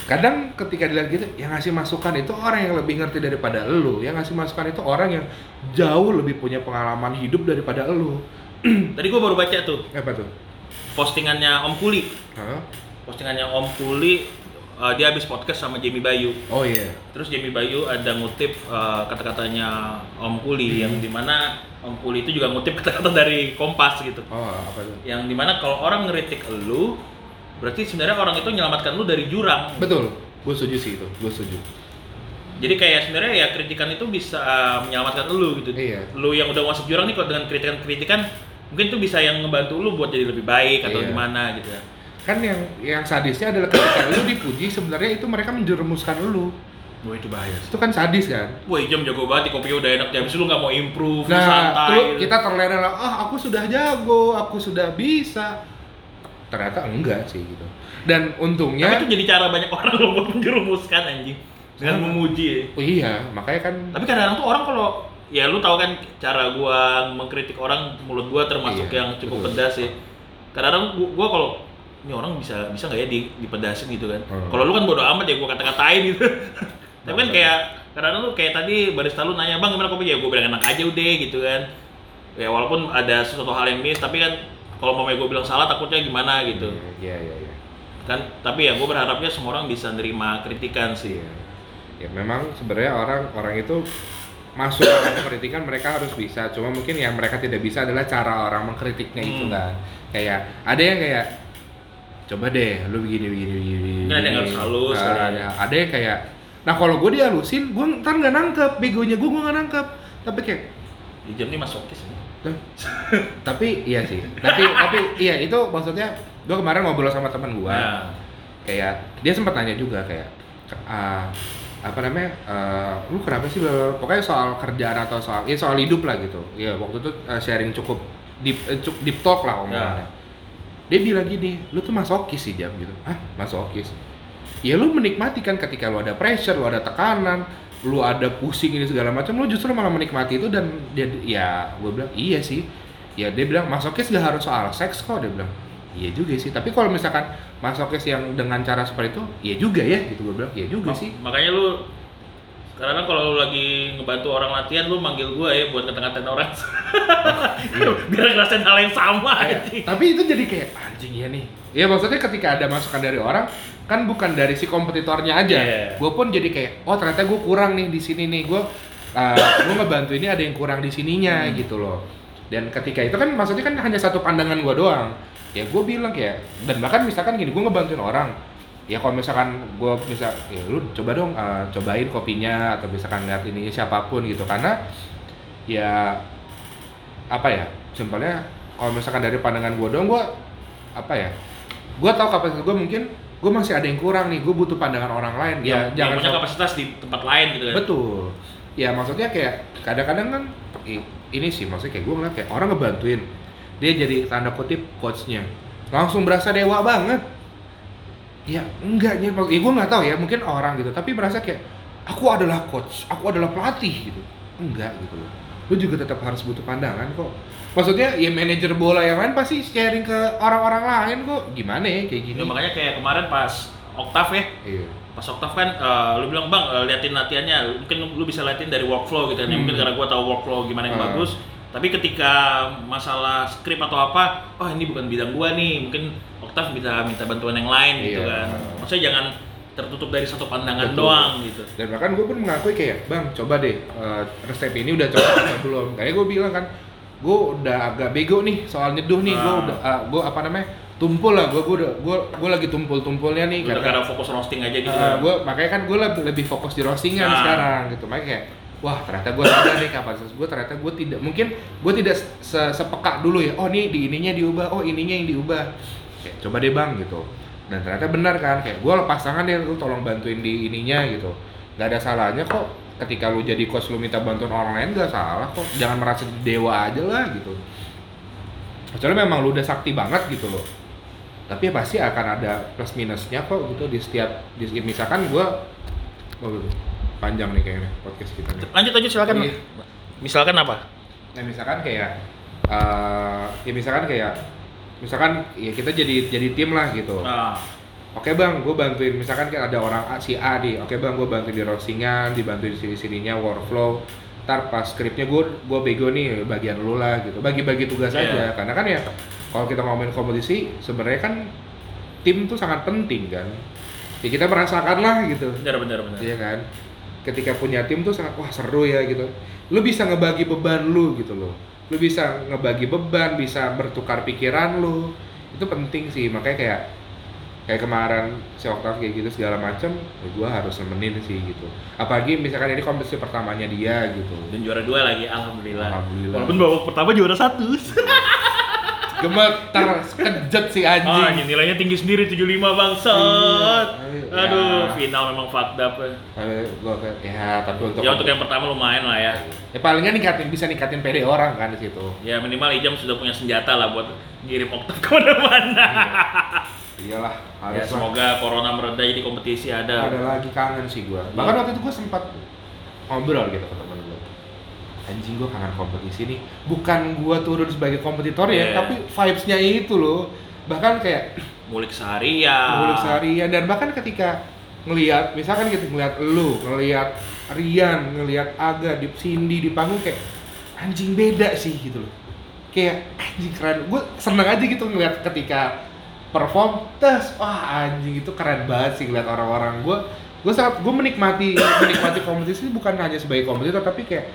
kadang ketika dilihat gitu yang ngasih masukan itu orang yang lebih ngerti daripada lu. Yang ngasih masukan itu orang yang jauh lebih punya pengalaman hidup daripada lu. Tadi gue baru baca tuh. Apa tuh? Postingannya Om Kuli. Hah? Postingannya Om Kuli uh, dia habis podcast sama Jamie Bayu. oh iya Terus Jamie Bayu ada ngutip uh, kata-katanya Om Kuli yang di mana Om Kuli itu juga ngutip kata-kata dari Kompas gitu. oh apa tuh Yang di mana kalau orang ngeritik lu, berarti sebenarnya orang itu menyelamatkan lu dari jurang. betul gue setuju sih itu gue setuju Jadi kayak sebenarnya ya kritikan itu bisa uh, menyelamatkan lu gitu. Iya. Lu yang udah masuk jurang nih kalau dengan kritikan-kritikan mungkin itu bisa yang ngebantu lu buat jadi lebih baik atau Iya. gimana gitu ya. Kan yang yang sadisnya adalah ketika lu dipuji sebenarnya itu mereka menjerumuskan lu Wah itu bahaya sih. itu kan sadis kan Wah jam jago banget, kopi udah enak jam lu nggak mau improve, lu nah santai. lu- gitu. kita terlena lah ah aku sudah jago aku sudah bisa ternyata enggak sih gitu dan Tapi untungnya itu jadi cara banyak orang lo buat menjerumuskan anjing dengan Sama. memuji. ya. oh iya makanya kan Tapi kadang-kadang tuh orang kalau ya lu tahu kan cara gua mengkritik orang mulut gua termasuk Iya, yang cukup betul. pedas ya. Kadang-kadang gua, gua kalau ini orang bisa bisa nggak ya di, dipedasin gitu kan. Hmm. Kalau lu kan bodo amat ya gua kata-katain gitu. Tapi kan Masa. kayak kadang-kadang lu kayak tadi barista lu nanya, "Bang, gimana kopi?" Ya gua bilang enak aja udah gitu kan. Ya walaupun ada sesuatu hal yang miss, tapi kan kalau mau gue bilang salah takutnya gimana gitu. iya iya iya Kan tapi ya gua berharapnya semua orang bisa nerima kritikan sih. Iya. Ya memang sebenarnya orang orang itu masuk dalam kritikan mereka harus bisa. Cuma mungkin yang mereka tidak bisa adalah cara orang mengkritiknya itu Hmm. kan. Kayak ada yang kayak coba deh lu begini begini begini. Mungkin ada yang begini." harus halus, Nah, ada yang- ada, ada yang kayak Nah kalau gue dihalusin, gue ntar nggak nangkep, begonya gue gue nggak nangkep. Tapi kayak, Di jam ini masokis ya. "Lah, tapi iya sih. Tapi tapi iya itu maksudnya gue kemarin ngobrol sama teman gue Nah, kayak dia sempat nanya juga kayak ah, apa namanya eh, lu kenapa sih pokoknya soal kerjaan atau soal ya soal hidup lah gitu ya waktu itu eh, sharing cukup deep eh, cukup deep talk lah omongannya dia bilang gini lu tuh masokis sih jam gitu. Ah masokis ya lu menikmati kan ketika lu ada pressure lu ada tekanan lu ada pusing ini segala macam lu justru malah menikmati itu dan dia ya gue bilang iya sih. Ya dia bilang masokis gak harus soal seks kok dia bilang. Iya juga sih tapi kalau misalkan masokis yang dengan cara seperti itu iya juga ya gitu gue bilang. Iya juga sih. Makanya lu karena kalau lu lagi ngebantu orang latihan lu manggil gua ya buat ngata-ngatain orang. Biar ngerasain hal yang sama anjing. tapi itu jadi kayak anjing ya nih ya maksudnya ketika ada masukan dari orang kan bukan dari si kompetitornya aja Iya. gue pun jadi kayak oh ternyata gue kurang nih di sini nih gue uh, gue ngebantu ini ada yang kurang di sininya Hmm. gitu loh dan ketika itu kan maksudnya kan hanya satu pandangan gue doang ya gue bilang kayak dan bahkan misalkan gini gue ngebantuin orang ya kalau misalkan gue bisa ya lu coba dong uh, cobain kopinya atau misalkan lihat ini siapa pun gitu. Karena ya apa ya simpelnya kalau misalkan dari pandangan gue dong gue apa ya gue tahu kapasitas gue mungkin gue masih ada yang kurang nih gue butuh pandangan orang lain. Ya yang, yang jangan punya kapasitas di tempat lain gitu kan. betul. Ya maksudnya kayak kadang-kadang kan ini sih maksudnya kayak gue ngeliat kayak orang ngebantuin. Dia jadi tanda kutip coachnya. Langsung berasa dewa banget ya enggaknya ya gue nggak tahu ya mungkin orang gitu. Tapi merasa kayak aku adalah coach aku adalah pelatih gitu. Enggak gitu loh. Lu juga tetap harus butuh pandangan kok. Maksudnya ya manajer bola yang lain pasti sharing ke orang-orang lain kok. Gimana ya kayak gini? Ya, makanya kayak kemarin pas Oktav ya, iya. Pas Oktav kan eh, lu bilang bang eh, liatin latihannya, mungkin lu bisa liatin dari workflow gitu. Kan, Hmm. mungkin karena gua tahu workflow gimana yang Ah. bagus. Tapi ketika masalah skrip atau apa, oh ini bukan bidang gua nih, mungkin Oktav bisa minta bantuan yang lain gitu Iya. kan. Maksudnya jangan tertutup dari satu pandangan Betul. doang gitu. dan bahkan gue pun mengakui kayak bang coba deh eh, resep ini udah coba belum kayak gue bilang kan gue udah agak bego nih soal nyeduh nih gue Ah. udah gue apa namanya tumpul lah gue gue gue gue lagi tumpul tumpulnya nih karena fokus roasting aja gitu. Eh, kan. gue makanya kan gue lebih, lebih fokus di roastingan Nah. sekarang gitu makanya kayak wah ternyata gue sadar nih kapasitas gue ternyata gue tidak mungkin gue tidak se- sepeka dulu ya. Oh nih di ininya diubah. Oh ininya yang diubah. Kayak coba deh bang gitu. Dan ternyata benar kan kayak gue lepas tangan deh lu tolong bantuin di ininya gitu. Nggak ada salahnya kok ketika lu jadi coach lu minta bantuan orang lain gak salah kok. Jangan merasa dewa aja lah gitu. Kecuali memang lu udah sakti banget gitu loh. Tapi ya pasti akan ada plus minusnya kok gitu di setiap di, misalkan gua oh, panjang nih kayaknya podcast kita nih. Lanjut aja silakan. Iya. Misalkan apa? Nah misalkan kayak eh ya misalkan kayak misalkan ya kita jadi jadi tim lah gitu. Nah, Oke bang, gue bantuin misalkan kayak ada orang A, si A nih. Oke bang, gue bantuin di roastingan, dibantuin di sini sininya workflow. Ntar pas skripnya gue gue bego nih bagian lu lah gitu. Bagi-bagi tugas Iya. aja. Karena kan ya kalau kita ngomongin kompetisi sebenarnya kan tim tuh sangat penting kan. Ya kita merasakan lah gitu. benar benar benar. Iya kan? Ketika punya tim tuh sangat wah seru ya gitu. Lu bisa ngebagi beban lu gitu loh. Lu bisa ngebagi beban, bisa bertukar pikiran lu. Itu penting sih. Makanya kayak kayak kemarin si Oktav kayak gitu segala macem ya gue harus nemenin sih gitu apalagi misalkan ini kompetisi pertamanya dia gitu Dan juara dua lagi, alhamdulillah. Alhamdulillah. Walaupun babak pertama juara satu. gemetar kejut si Ah, anjing ini nilainya tinggi sendiri 75 bangsat. Iya. Aduh, Ya. final memang fucked up. ya. Tapi gua kayak ya tapi untuk Ya untuk yang pertama lumayan lah ya. ya palingnya ningkatin bisa ningkatin PD orang kan di situ Ya minimal Ijam sudah punya senjata lah buat ngirim oktav ke mana-mana. iyalah Ya, lah. semoga corona mereda jadi kompetisi ada. ada lagi kangen sih gua Iya. bahkan waktu itu gua sempat ngobrol gitu anjing gua kangen kompetisi nih. Bukan gua turun sebagai kompetitor ya Iya. tapi vibes-nya itu loh. Bahkan kayak Mulik seharian. ngulik seharian. Dan bahkan ketika ngelihat misalkan gitu ngelihat lu ngelihat Rian ngelihat Aga di Cindy di panggung kayak anjing beda sih gitu loh. Kayak anjing keren. Gue seneng aja gitu ngelihat ketika perform tes wah anjing itu keren banget sih ngeliat orang-orang. Gue gue sangat gue menikmati menikmati kompetisi bukan hanya sebagai kompetitor tapi kayak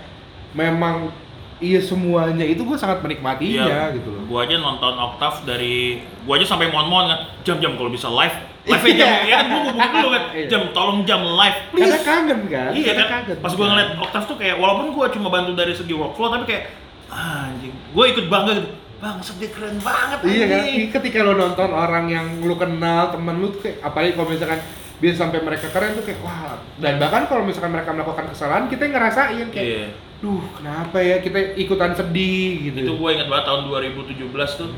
memang iya semuanya itu gue sangat menikmatinya Iya, gitu loh Gua aja nonton Octave dari gua aja sampai mohon-mohon kan, jam-jam kalau bisa live. Live aja jam, ya kan gua hubungin dulu kan. Iya. Jam tolong jam live. karena Please. kangen kan Iya Karena kan. kangen Pas gua ngeliat Octave tuh kayak walaupun gua cuma bantu dari segi workflow tapi kayak ah, anjing. Gua ikut bangga gitu. Bang, dia keren banget Iya kan, ketika lo nonton orang yang lu kenal, temen lu tuh kayak, apalagi kalau misalkan bisa sampai mereka keren tuh kayak wah dan bahkan kalau misalkan mereka melakukan kesalahan kita ngerasain kayak Iya. Duh kenapa ya kita ikutan sedih gitu Itu gua ingat banget tahun 2017 tuh.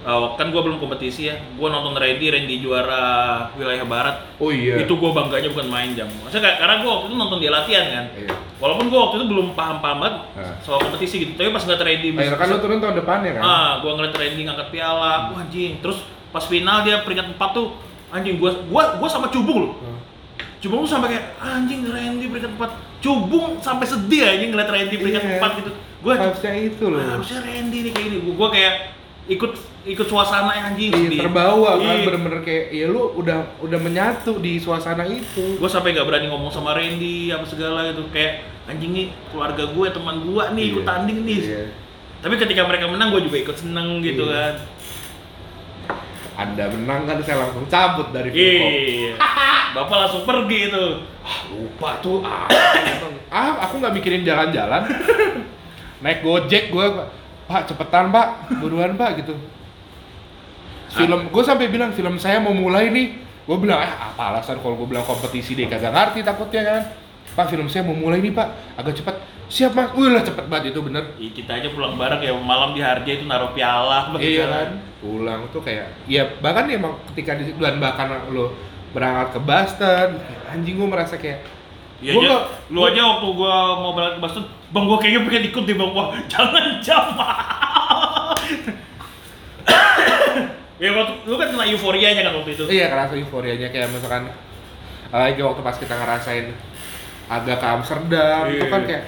Uh, kan gua belum kompetisi ya. Gua nonton Randy, Randy juara wilayah barat. oh iya Itu gua bangganya bukan main jam. Maksudnya karena gua waktu itu nonton dia latihan kan. iya Walaupun gua waktu itu belum paham-paham banget Nah. soal kompetisi gitu. Tapi pas ngeliat Randy akhirnya kan lu turun tahun depannya kan Ah, gua ngeliat Randy ngangkat piala. Wah, anjing. Terus pas final dia peringkat 4 tuh anjing gua gua gua sama Cubung loh. Cubung tuh sampai kayak anjing Randy peringkat 4. Cubung sampai sedih anjing ngeliat Randy peringkat Iya. 4 gitu. Gua vibes-nya itu loh "Ah, harusnya Randy nih kayak gini. Gua, gua kayak ikut ikut suasana anjing Iya, sedih. terbawa kan Iya. bener-bener kayak ya lu udah udah menyatu di suasana itu gue sampai gak berani ngomong sama Randy apa segala gitu kayak anjing nih keluarga gue teman gue nih ikut Iya. tanding nih Iya. tapi ketika mereka menang gue juga ikut seneng gitu Iya. kan anda menang kan saya langsung cabut dari Fulcom. iya. Bapak langsung pergi itu lupa tuh. Ah, ah aku nggak mikirin jalan-jalan. Naik gojek gue pak. Cepetan pak. Buruan pak gitu. Film gue sampai bilang film saya mau mulai nih. Gue bilang ah apa alasan kalau gue bilang kompetisi deh? Kagak ngerti takutnya kan. Pak film saya mau mulai nih pak. Agak cepat siap mas. Wih lah cepet banget itu bener. Ih, kita aja pulang bareng ya malam di Harja itu naruh piala iya. kan. Pulang tuh kayak ya bahkan emang ketika di dan bahkan lo berangkat ke Boston anjing gue merasa kayak Iya Gua aja, nggak- lu aja waktu gua mau berangkat ke Boston, bang gua kayaknya pengen ikut di bang, wah jangan jam Ya waktu lu kan kena euforianya kan waktu itu. Iya kerasa euforianya kayak misalkan lagi waktu pas kita ngerasain agak ke Amsterdam itu Iya. kan kayak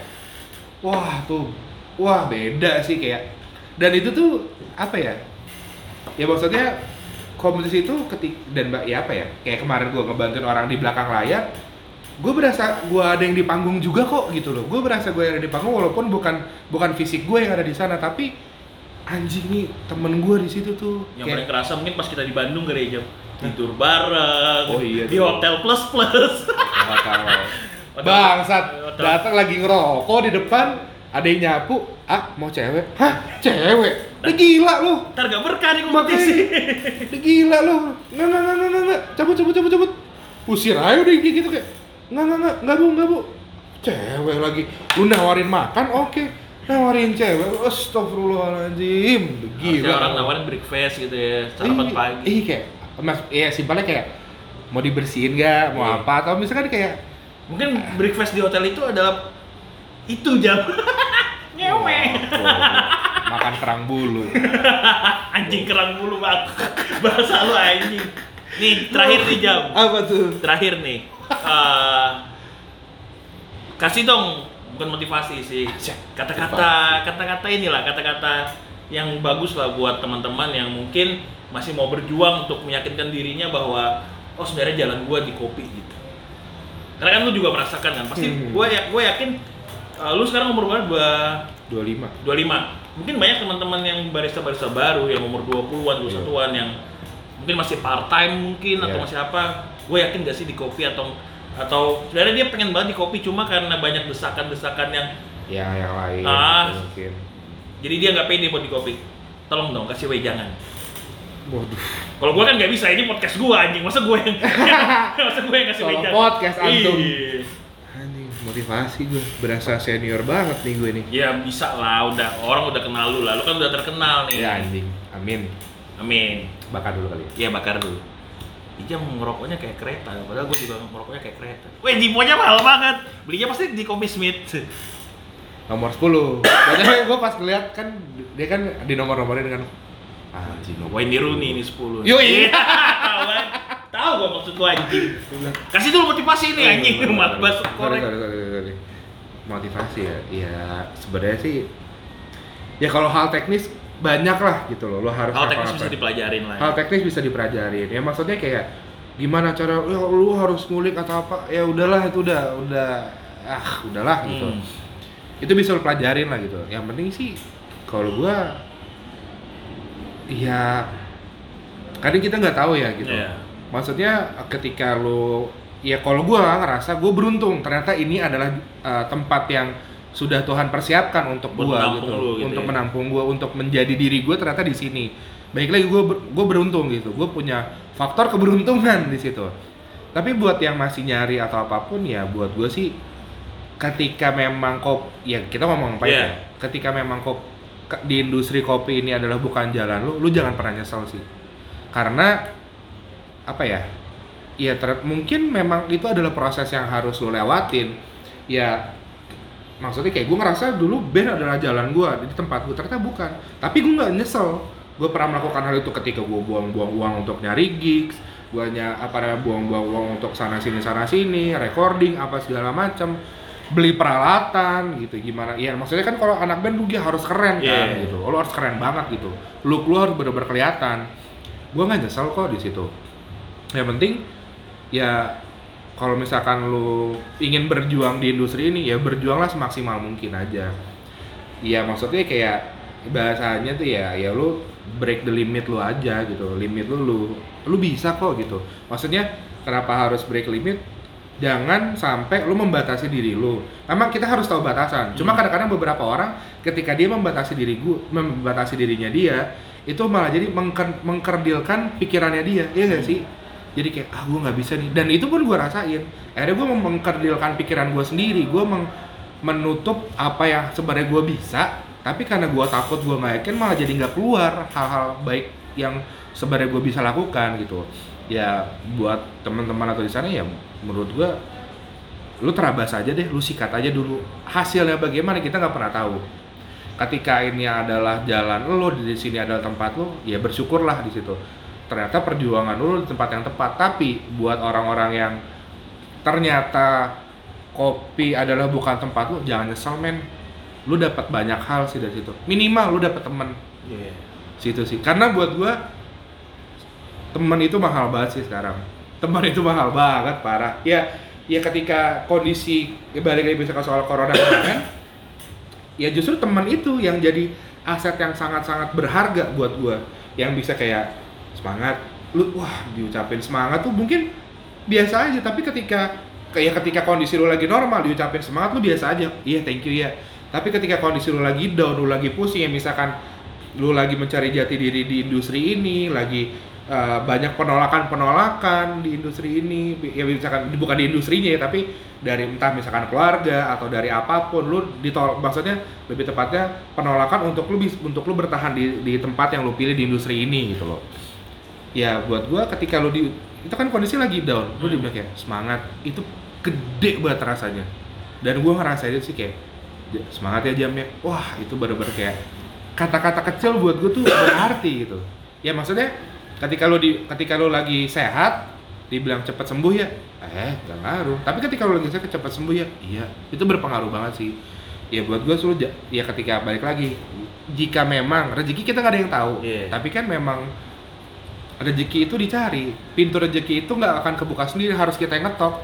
wah tuh wah beda sih kayak dan itu tuh apa ya ya maksudnya kompetisi itu ketik dan mbak ya apa ya kayak kemarin gua ngebantuin orang di belakang layar gue berasa gue ada yang di panggung juga kok gitu loh gue berasa gue ada di panggung walaupun bukan bukan fisik gue yang ada di sana tapi anjing nih temen gue di situ tuh Yang kayak paling kerasa mungkin pas kita di Bandung kali ya Jam. Tidur bareng, Oh iya, di tuh. hotel plus plus. Hotel. Bangsat, datang lagi ngerokok di depan, ada yang nyapu, ah mau cewek? Hah, cewek? Udah gila lu, Ntar gak berkah nih kompetisi. udah gila lu. Nggak, nggak, nggak, nggak, nggak, cabut, cabut, cabut, cabut. Usir aja udah kayak gitu kayak, nggak, nggak, nggak, nggak bu, nggak bu. Cewek lagi, lu nawarin makan, oke. Nawarin cewek, astagfirullahaladzim, udah Harusnya gila. orang nawarin breakfast gitu ya, sarapan pagi. Iya kayak, mas, iya simpelnya kayak mau dibersihin nggak, mau Iya. apa atau misalkan kayak Mungkin breakfast di hotel itu adalah itu jam. Ngewe. Makan kerang bulu. anjing kerang bulu banget. Bahasa lu anjing. Nih, terakhir nih jam. Apa tuh? Terakhir nih. Eh, kasih dong bukan motivasi sih. Kata-kata kata-kata inilah, kata-kata yang bagus lah buat teman-teman yang mungkin masih mau berjuang untuk meyakinkan dirinya bahwa oh sebenarnya jalan gua di kopi gitu. Karena kan lu juga merasakan kan, pasti Hmm. gua ya gua yakin eh, lu sekarang umur berapa? Dua- 25. 25 mungkin banyak teman-teman yang barista-barista baru yang umur 20-an, 21-an yang mungkin masih part time mungkin atau Iya. masih apa gue yakin gak sih di kopi atau atau sebenarnya dia pengen banget di kopi cuma karena banyak desakan-desakan yang ya yang lain Ah. mungkin jadi dia nggak pede buat di kopi tolong dong kasih wejangan waduh. Kalau gue kan nggak bisa ini podcast gue anjing. Masa gue yang masa gue yang kasih Soal wejangan podcast, antum. Iya. anjing motivasi gue berasa senior banget nih gue nih. Ya bisa lah. Udah orang udah kenal lu lah. Lu kan udah terkenal nih. Ya anjing. Amin. Amin. Bakar dulu kali ya. Iya bakar dulu. Ija ngerokoknya kayak kereta, padahal gue juga ngerokoknya kayak kereta. Weh, Jiponya mahal banget. Belinya pasti di Kopi Smith. nomor 10 Padahal gue pas ngeliat kan dia kan di nomor-nomornya dengan anjing nomor Wayne Rooney ini 10. Yoi. Iya, Tahu gua maksud gua anjing. Kasih dulu motivasi nih anjing, mat bas korek. motivasi ya ya sebenarnya sih ya kalau hal teknis banyak lah gitu loh lo harus Hal teknis bisa dipelajarin lah. hal teknis bisa dipelajarin ya maksudnya kayak gimana cara ya, lu harus ngulik atau apa ya udahlah itu udah udah ah udahlah gitu Hmm. itu bisa lu pelajarin lah gitu yang penting sih kalau gua ya kadang kita nggak tahu ya gitu. Iya. maksudnya ketika lu ya kalau gua ngerasa gua beruntung ternyata ini adalah uh, tempat yang sudah Tuhan persiapkan untuk menampung gitu, lu gitu untuk ya. menampung gua untuk menjadi diri gua ternyata di sini. Baik lagi gua ber- gua beruntung gitu. Gua punya faktor keberuntungan di situ. Tapi buat yang masih nyari atau apa pun ya buat gua sih ketika memang kop ya kita ngomong apa Iya. ya ketika memang kop ke- di industri kopi ini adalah bukan jalan lu lu jangan pernah nyesel sih. Karena apa ya ya ter- mungkin memang itu adalah proses yang harus lu lewatin. Ya maksudnya kayak gue ngerasa dulu band adalah jalan gue di tempat gue ternyata bukan. Tapi gue nggak nyesel. Gue pernah melakukan hal itu ketika gue buang-buang uang untuk nyari gigs gue apa namanya buang-buang uang untuk sana sini sana sini recording apa segala macam beli peralatan gitu gimana. Ya maksudnya kan kalau anak band lu dia harus keren kan Iya. gitu. Lo harus keren banget gitu. Look lu harus bener-bener kelihatan. Gue nggak nyesel kok di situ. Yang penting ya kalau misalkan lu ingin berjuang di industri ini ya berjuanglah semaksimal mungkin aja. Ya maksudnya kayak bahasanya tuh ya ya lu break the limit lu aja gitu. Limit lu lu lu bisa kok gitu. Maksudnya kenapa harus break limit jangan sampai lu membatasi diri lu. Memang kita harus tahu batasan. Cuma Hmm. kadang-kadang beberapa orang ketika dia membatasi diri gua membatasi dirinya dia itu malah jadi mengker- mengkerdilkan pikirannya dia. Ya gak sih? Jadi kayak ah gue nggak bisa nih. Dan itu pun gue rasain. Akhirnya gue mengkerdilkan pikiran gue sendiri. Gue meng- menutup apa yang sebenarnya gue bisa tapi karena gue takut gue nggak yakin malah jadi nggak keluar hal-hal baik yang sebenarnya gue bisa lakukan gitu. Ya buat teman-teman atau di sana ya menurut gue lu terabas aja deh lu sikat aja dulu. Hasilnya bagaimana kita nggak pernah tahu. Ketika ini adalah jalan lo di sini adalah tempat lo ya bersyukurlah di situ. Ternyata perjuangan lo di tempat yang tepat. Tapi buat orang-orang yang ternyata kopi adalah bukan tempat lo jangan nyesel men. Lu dapat banyak hal sih dari situ. Minimal lu dapat temen. Iya. situ sih. Karena buat gua teman itu mahal banget sih sekarang teman itu mahal banget parah. Ya ya ketika kondisi ya balik lagi bisa soal corona kemarin ya justru teman itu yang jadi aset yang sangat-sangat berharga buat gua. Yang bisa kayak semangat lu wah diucapin semangat tuh mungkin biasa aja tapi ketika kayak ketika kondisi lu lagi normal diucapin semangat lu biasa aja. Iya thank you ya tapi ketika kondisi lu lagi down lu lagi pusing ya misalkan lu lagi mencari jati diri di industri ini lagi uh, banyak penolakan-penolakan di industri ini. Ya misalkan bukan di industrinya ya tapi dari entah misalkan keluarga atau dari apa pun lu ditolak maksudnya lebih tepatnya penolakan untuk lu untuk lu bertahan di di tempat yang lu pilih di industri ini gitu loh. Ya buat gua ketika lu di itu kan kondisi lagi down. Lu Hmm. dibilang kayak semangat. Itu gede banget rasanya. Dan gua ngerasain itu sih kayak "Ja- semangat ya jamnya. Wah itu bener-bener kayak kata-kata kecil buat gue tuh berarti gitu. Ya maksudnya ketika lo di ketika lo lagi sehat dibilang cepat sembuh ya? Eh gak ngaruh. Tapi ketika lo lagi sehat cepat sembuh ya? Iya. Itu berpengaruh banget sih. Ya buat gue suruh ya ketika balik lagi jika memang rezeki kita nggak ada yang tahu. Iya. tapi kan memang rezeki itu dicari. Pintu rezeki itu nggak akan kebuka sendiri harus kita yang ngetok.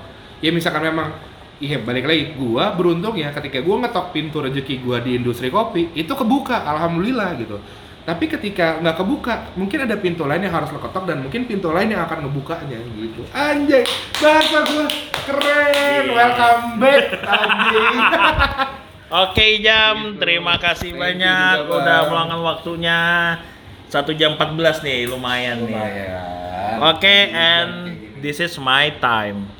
Ya misalkan memang iya balik lagi. Gua beruntung ya ketika gua ngetok pintu rezeki gua di industri kopi itu kebuka alhamdulillah gitu Tapi ketika nggak kebuka, mungkin ada pintu lain yang harus lo ketok dan mungkin pintu lain yang akan ngebukanya gitu. Anjay, bahasa gua keren. Iya. Welcome back anjing. Oke jam, Gitu. terima kasih Thank banyak juga, udah meluangkan waktunya. Satu jam 14 nih, lumayan, nih. Lumayan. Oke, Jadi, and this is my time.